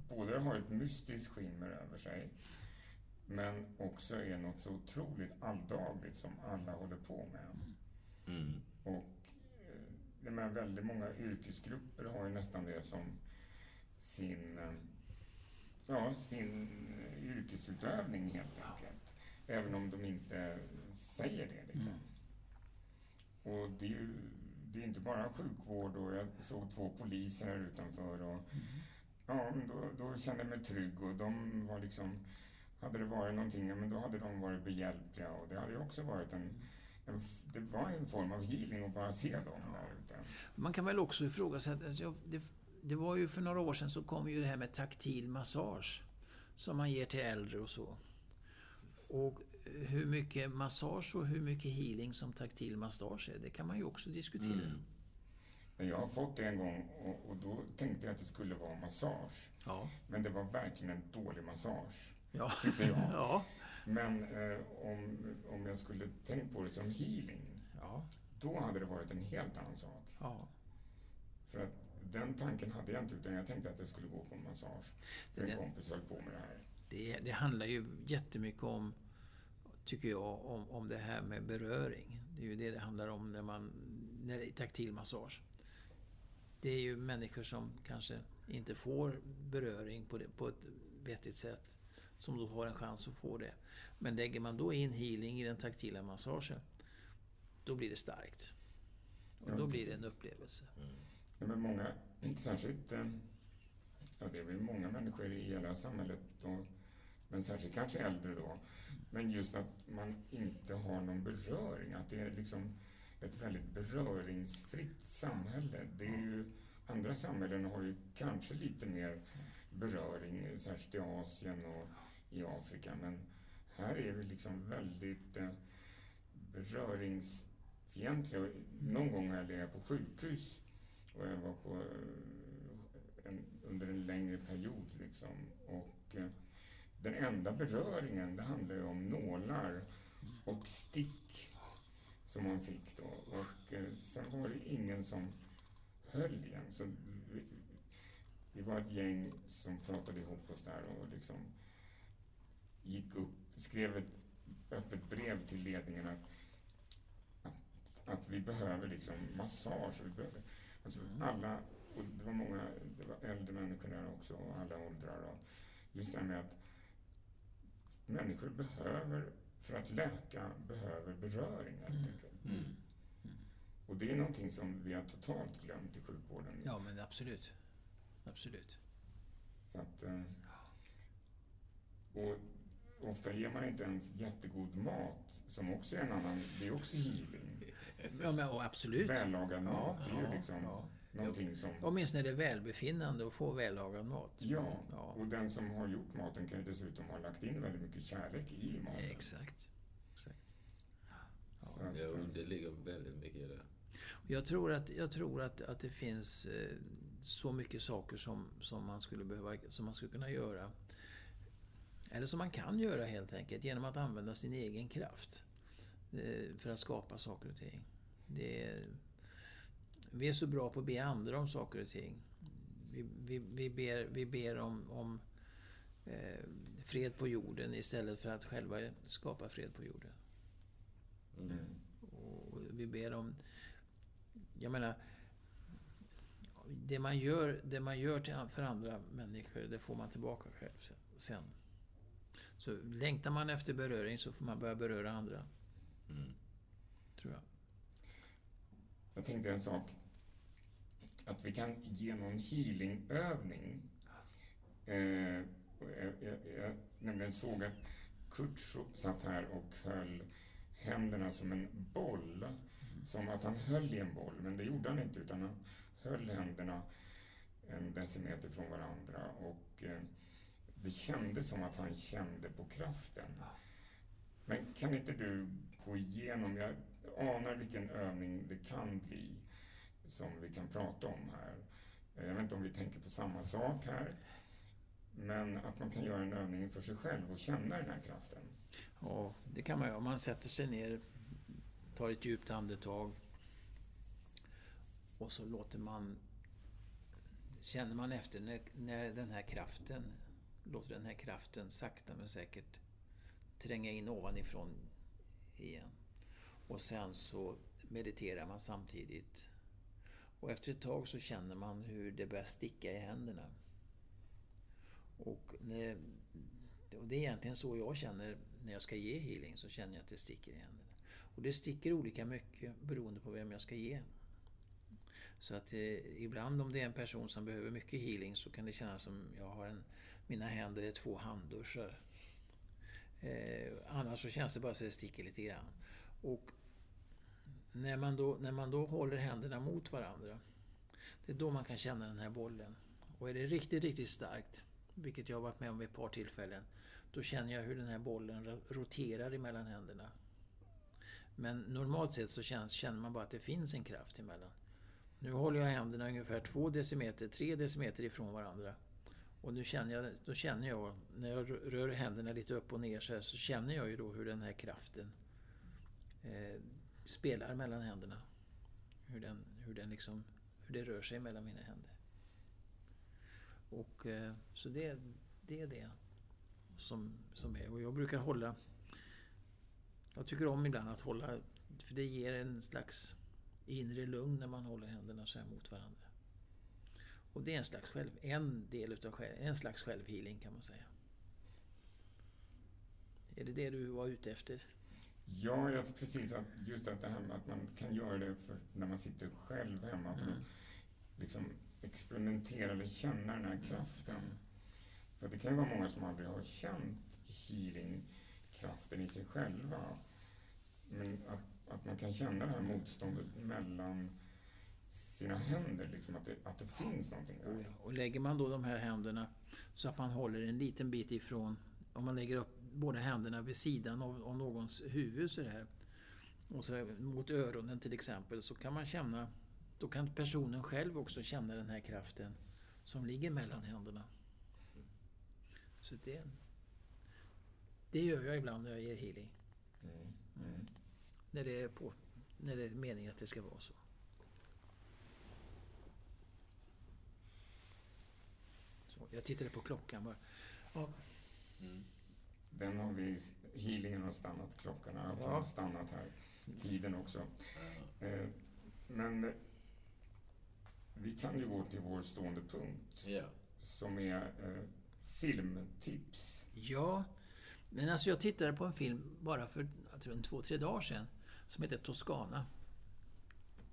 både har ett mystiskt skimmer över sig men också är något så otroligt alldagligt som alla håller på med. Mm. Och jag menar, väldigt många yrkesgrupper har ju nästan det som sin, ja, sin yrkesutövning helt enkelt. Även om de inte säger det. Liksom. Och det är ju det är inte bara sjukvård och jag såg två poliser här utanför och ja, men då, då kände jag mig trygg och de var liksom hade det varit någonting, ja, men då hade de varit behjälpliga och det hade ju också varit en, en f- det var en form av healing att bara se dem där ute. Man kan väl också ifrågasätta, alltså, det, det var ju för några år sedan så kom ju det här med taktil massage. Som man ger till äldre och så. Och hur mycket massage och hur mycket healing som taktil massage är, det kan man ju också diskutera. Mm. Men jag har fått det en gång och, och då tänkte jag att det skulle vara massage. Ja. Men det var verkligen en dålig massage, Ja. tycker jag. ja. Men eh, om, om jag skulle tänkt på det som healing, Ja. Då hade det varit en helt annan sak. ja. För att den tanken hade jag inte, utan jag tänkte att jag skulle gå på massage. För en Det- kompis höll på med det här. Det, det handlar ju jättemycket om, tycker jag, om, om det här med beröring. Det är ju det det handlar om när man när det är taktil massage. Det är ju människor som kanske inte får beröring på, det, på ett vettigt sätt som då har en chans att få det. Men lägger man då in healing i den taktila massagen, då blir det starkt. Och Ja, då blir det precis. en upplevelse. Ja, men många, särskilt, eh, ja, det är väl många människor i hela samhället, och, men särskilt kanske äldre då. Men just att man inte har någon beröring, att det är liksom ett väldigt beröringsfritt samhälle. Det är ju, andra samhällen har ju kanske lite mer beröring, särskilt i Asien och i Afrika, men här är vi liksom väldigt eh, beröringsfientliga. Och Någon gång har jag legat på sjukhus och jag var på eh, en, under en längre period liksom. Och eh, den enda beröringen, det handlade ju om nålar och stick som man fick då. Och eh, sen var det ingen som höll igen. Så vi, vi var ett gäng som pratade ihop oss där och liksom gick upp, skrev ett öppet brev till ledningen att, att, vi behöver liksom massage. Vi behöver, alltså alla, och det var många, det var äldre människor där också och alla åldrar. Och just det här med att människor behöver, för att läka, behöver beröring helt enkelt. Mm. Och det är någonting som vi har totalt glömt i sjukvården. Ja, men absolut. Absolut. Så att, eh, och ofta ger man inte ens jättegod mat, som också är en annan, det är också healing. Ja, men och absolut. Vällagad mat, det är ju ja, liksom ja. någonting som... Åtminstone är det välbefinnande att få vällagad mat. Ja, Ja. och den som har gjort maten kan ju dessutom ha lagt in väldigt mycket kärlek i maten. Exakt. Exakt. Så att, Ja, eh, det ligger väldigt mycket i det. Jag tror att, jag tror att, att det finns eh, så mycket saker som, som, man skulle behöva, som man skulle kunna göra. Eller som man kan göra helt enkelt genom att använda sin egen kraft. Eh, för att skapa saker och ting. Det är, vi är så bra på att be andra om saker och ting. Vi, vi, vi, ber, vi ber om, om eh, fred på jorden istället för att själva skapa fred på jorden. Mm. Och vi ber om... Jag menar... Det man gör, det man gör till, för andra människor, det får man tillbaka själv sen. Så längtar man efter beröring så får man börja beröra andra, Mm. tror jag. Jag tänkte en sak. Att vi kan ge någon healingövning. Eh, jag, jag, jag nämligen såg att Kurt satt här och höll händerna som en boll. Som att han höll i en boll, men det gjorde han inte. Utan han höll händerna en decimeter från varandra. Och eh, det kändes som att han kände på kraften. Men kan inte du gå igenom, jag anar vilken övning det kan bli som vi kan prata om här. Eh, jag vet inte om vi tänker på samma sak här. Men att man kan göra en övning för sig själv och känna den här kraften. Ja, det kan man göra. Man sätter sig ner, tar ett djupt andetag och så låter man... Känner man efter när, när den här kraften, låter den här kraften sakta men säkert tränga in ovanifrån igen. Och sen så mediterar man samtidigt. Och efter ett tag så känner man hur det börjar sticka i händerna. Och när, och det är egentligen så jag känner när jag ska ge healing, så känner jag att det sticker i händerna. Och det sticker olika mycket beroende på vem jag ska ge. Så att eh, ibland om det är en person som behöver mycket healing så kan det kännas som jag har en, mina händer är två handduschar. Eh, annars så känns det bara så att det sticker lite grann. Och när man, då, när man då håller händerna mot varandra Det är då man kan känna den här bollen. Och är det riktigt, riktigt starkt, vilket jag har varit med om vid ett par tillfällen, då känner jag hur den här bollen roterar emellan händerna. Men normalt sett så känns, känner man bara att det finns en kraft emellan. Nu håller jag händerna ungefär 2 decimeter, 3 decimeter ifrån varandra. Och nu känner jag, då känner jag, när jag rör händerna lite upp och ner så här, så känner jag ju då hur den här kraften eh, spelar mellan händerna. Hur den, hur den liksom, hur det rör sig mellan mina händer. Och eh, så det, det är det som, som är. Och jag brukar hålla... Jag tycker om ibland att hålla... För det ger en slags inre lugn när man håller händerna så här mot varandra. Och det är en slags själv, en del utav själv, en slags självhealing kan man säga. Är det det du var ute efter? Ja, jag, precis. Att just att det här med att man kan göra det när man sitter själv hemma. För att liksom experimentera eller känna den här kraften. För det kan ju vara många som aldrig har känt healingkraften i sig själva. Men att, att man kan känna det här motståndet mellan sina händer, liksom att det, att det finns någonting där. Och lägger man då de här händerna så att man håller en liten bit ifrån, om man lägger upp båda händerna vid sidan av, av någons huvud så här, och så mot öronen till exempel, så kan man känna, då kan personen själv också känna den här kraften som ligger mellan händerna. Så det, det gör jag ibland när jag ger healing. Mm. Mm. När det är på, när det är meningen att det ska vara så. så jag tittade på klockan bara. Ja, Mm. Den har vi, healingen har stannat, klockan har Ja. stannat här, tiden också. Ja. Eh, men vi kan ju gå till vår stående punkt ja. som är eh, filmtips. Ja, men alltså jag tittade på en film bara för jag tror, en två, tre dagar sedan som heter Toscana.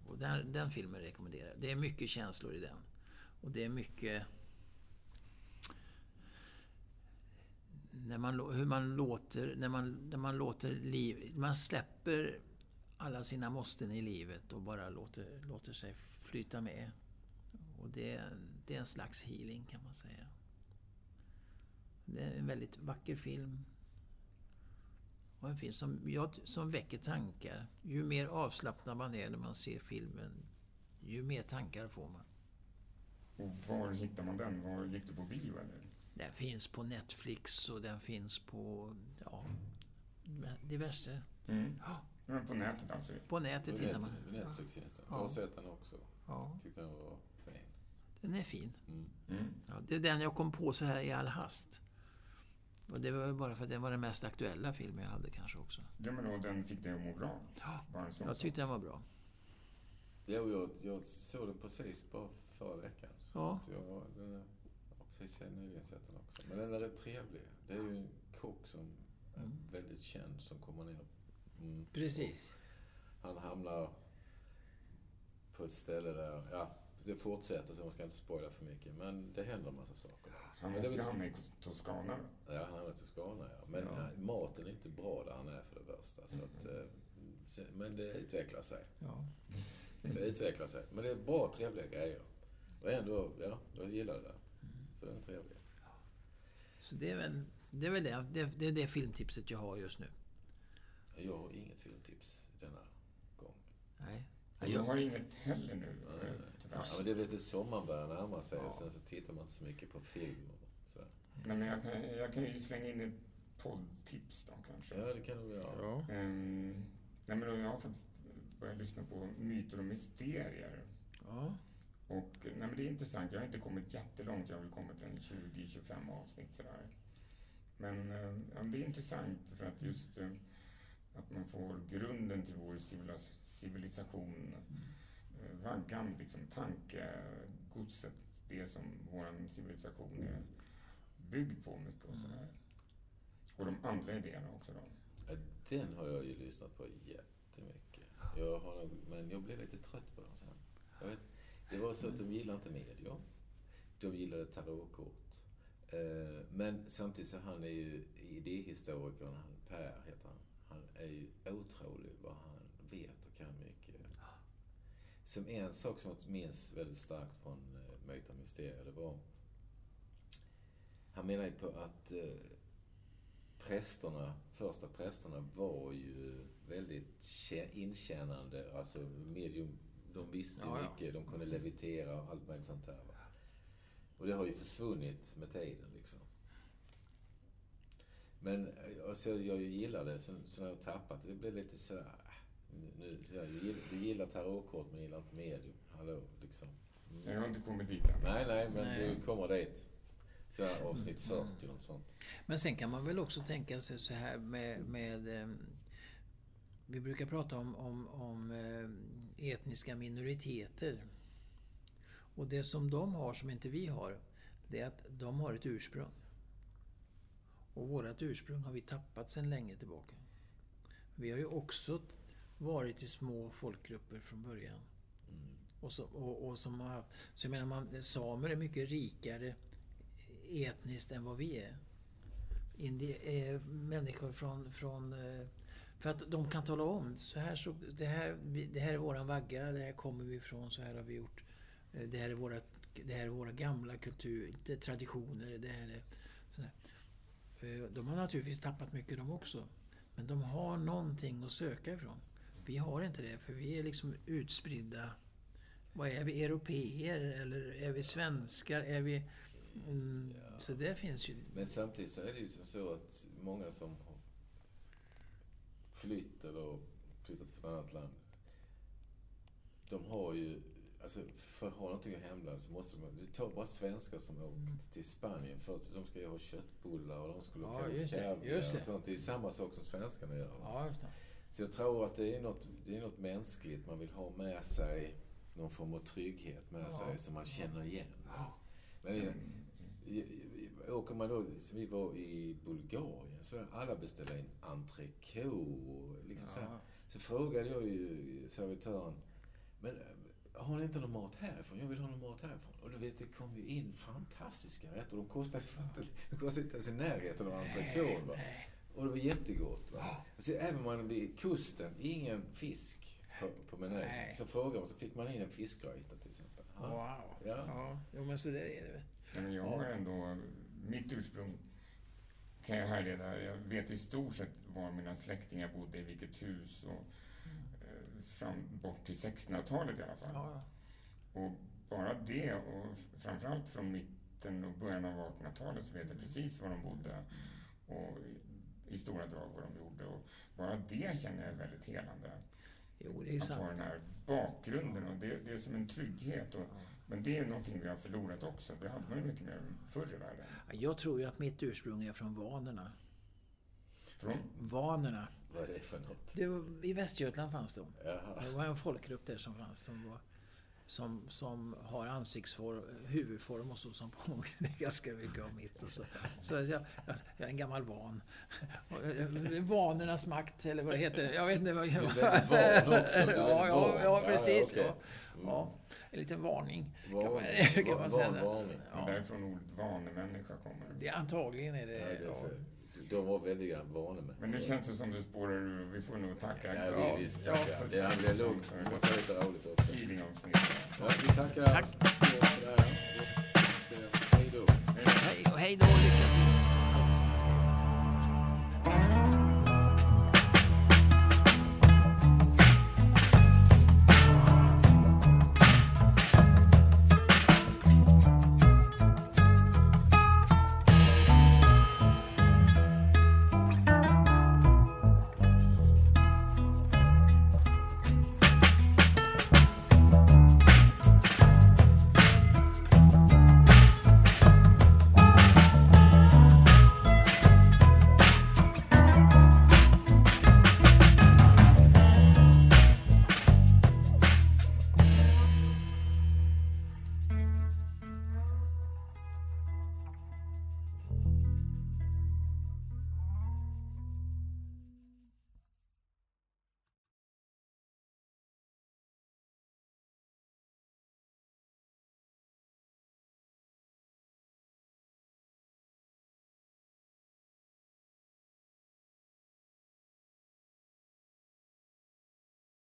Och den, den filmen rekommenderar jag. Det är mycket känslor i den. Och det är mycket... När man, hur man låter, när man, när man låter liv... Man släpper alla sina måsten i livet och bara låter, låter sig flyta med. Och det, det är en slags healing kan man säga. Det är en väldigt vacker film. Och en film som, jag, som väcker tankar. Ju mer avslappnad man är när man ser filmen, ju mer tankar får man. Och var hittar man den? Var gick du på bio eller? Den finns på Netflix och den finns på ja, diverse... Mm. Ja, Men på nätet alltså? på nätet På hittar man. Net- Netflix finns den. Ja. Jag har sett den också. Ja, Tyckte den var fin. den är fin. Mm. Mm. Ja, det är den jag kom på så här i all hast. Och det var väl bara för att det var den mest aktuella filmen jag hade kanske också. Ja, men och den fick dig att må bra? Ja, jag tyckte den var bra. Och jag, jag såg den precis bara förra veckan. Så Ja. att jag, den, är- jag har precis nyligen sett den också. Men den är rätt trevlig. Det är ju en kock som är Mm. väldigt känd som kommer ner. Mm. Precis. Han hamnar på ett ställe där, ja, det fortsätter så man ska inte spoila för mycket. Men det händer en massa saker. Han måste ju hamna i Toscana. Ja, han är till Skåne, ja. Men Ja. eh, maten är inte bra där han är för det värsta. Så att, eh, se- men det utvecklar sig. Ja. Det utvecklar sig. Men det är bra, trevliga grejer. Och ändå, ja, jag gillar det där. Så den är trevlig. Så det är väl det, är väl det. Det, det är det filmtipset jag har just nu. Jag har inget filmtips denna gång. Nej. Jag har inget heller nu, Nej, nej. Ja, men det är lite sommaren börjar närma sig Ja. och sen så tittar man inte så mycket på film och sådär. Nej, men jag kan, jag kan ju slänga in ett poddtips då kanske. Ja, det kan du göra. Ja. Ehm, nej, men jag har faktiskt börjat lyssna på Myter och Mysterier. ja. Och, nej, men det är intressant. Jag har inte kommit jättelångt. Jag har väl kommit en 20-25 avsnitt sådär. Men eh, ja, det är intressant för att just eh, att man får grunden till vår civilisation. Eh, vaggan, liksom tankegodset. Det som vår civilisation är byggd på mycket och sådär. Och de andra idéerna också då. Den har jag ju lyssnat på jättemycket. Jag har men jag blev lite trött på dem sen. Jag vet, det var så att de gillade inte medier. De gillade tarotkort. Eh, men samtidigt så han är ju idéhistorikern, han Per heter han. Han är ju otrolig vad han vet och kan mycket. som en sak som jag minns väldigt starkt från eh, Myta Mysterier, det var... Han menar ju på att eh, prästerna, första prästerna var ju väldigt inkännande, alltså medium. De visste Ja, ja. mycket, de kunde levitera och allt möjligt sånt där. Va? Och det har ju försvunnit med tiden liksom. Men eh, alltså, jag gillar det, sen, sen har jag tappat det. Blev lite sådär... äh, Nu, sådär, du, gillar, tarotkort men gillar inte medium. Hallå, liksom. Mm. Jag har inte kommit dit än. Nej, nej, men Nej. du kommer dit. Så här, avsnitt 40, något sånt. Men sen kan man väl också tänka sig så här med... med ehm, vi brukar prata om, om, om eh, etniska minoriteter. Och det som de har som inte vi har, det är att de har ett ursprung. Och vårt ursprung har vi tappat sedan länge tillbaka. Vi har ju också varit i små folkgrupper från början. Och, så, och, och som har så jag menar, man, samer är mycket rikare etniskt än vad vi är. Indi, eh, människor från, från... Eh, för att de kan tala om, så här, så, det, här, det här är våran vagga, det här kommer vi ifrån, så här har vi gjort. Eh, Det här är våra, det här är våra gamla kultur, det är traditioner, det här är... Så här. Eh, De har naturligtvis tappat mycket de också. Men de har någonting att söka ifrån. Vi har inte det, för vi är liksom utspridda. Vad är vi? Europeer? Eller är vi svenskar? Är vi... Mm, Så det finns ju... Men samtidigt så är det ju som så att många som flytt eller flyttat från ett annat land, de har ju, alltså för att ha någonting i hemlandet så måste de, det tar bara svenskar som åkt till Spanien först, de ska ju ha köttbullar och de skulle Ja, kaviar just det. och sånt. Det är ju samma sak som svenskarna gör. Ja, just det. Så jag tror att det är något, det är något mänskligt. Man vill ha med sig någon form av trygghet med Ja. sig som man känner igen. Men åker man då, så vi var i Bulgarien, så alla beställde in entrecote och liksom så, här. Ja. så frågade jag ju servitören, men eh, har ni inte någon mat härifrån? Jag vill ha någon mat härifrån. Och du vet, det kom ju in fantastiska rätter. De kostade, inte- de kostade inte ens i närheten av entrecote. Och det var jättegott. Va? Så även om man vid kusten, ingen fisk på, på menyn. Så frågade man, så fick man in en fiskgryta till exempel. Ja. Wow. Ja. Ja, jo, men så där är det väl. Men jag har ändå, mitt ursprung kan jag härleda, jag vet i stort sett var mina släktingar bodde, i vilket hus och eh, fram, bort till 1600-talet i alla fall. Ja, Och bara det, och framförallt från mitten och början av 1800-talet så vet jag precis var de bodde och i, stora drag vad de gjorde. Och bara det känner jag är väldigt helande. jo, det är Att ha sant. den här bakgrunden och det, det är som en trygghet. Och, men det är någonting vi har förlorat också. Det hade man ju mycket mer förr i världen. Jag tror ju att mitt ursprung är från vanerna. Från Vanerna. Vad är det för något? Det var, I Västergötland fanns de. Jaha. Det var en folkgrupp där som fanns. Som, var, som, som har ansiktsform, huvudform och så som påminner ganska mycket om mitt. Och så så jag, jag, jag är en gammal van. Eh, Vanernas makt, eller vad det heter. Jag vet inte. Vad, Du är väldigt van också. Ja, ja, van. ja, precis. Ja, Mm. ja, en liten varning. Van- kan man, kan man van- säga. varning. Men Ja, därifrån ordet vanemänniska kommer. det, antagligen är det... Ja, det är ja. så. De var väldiga vanor med. Men nu känns det som det spårar ur. Vi får nog tacka. Ja, Ja, vi, visst, ja, tackar. för- Det blir lugnt. Det måste vara lite roligt också. Ja, vi tackar Tack. Hej då. Hej då, lycka till!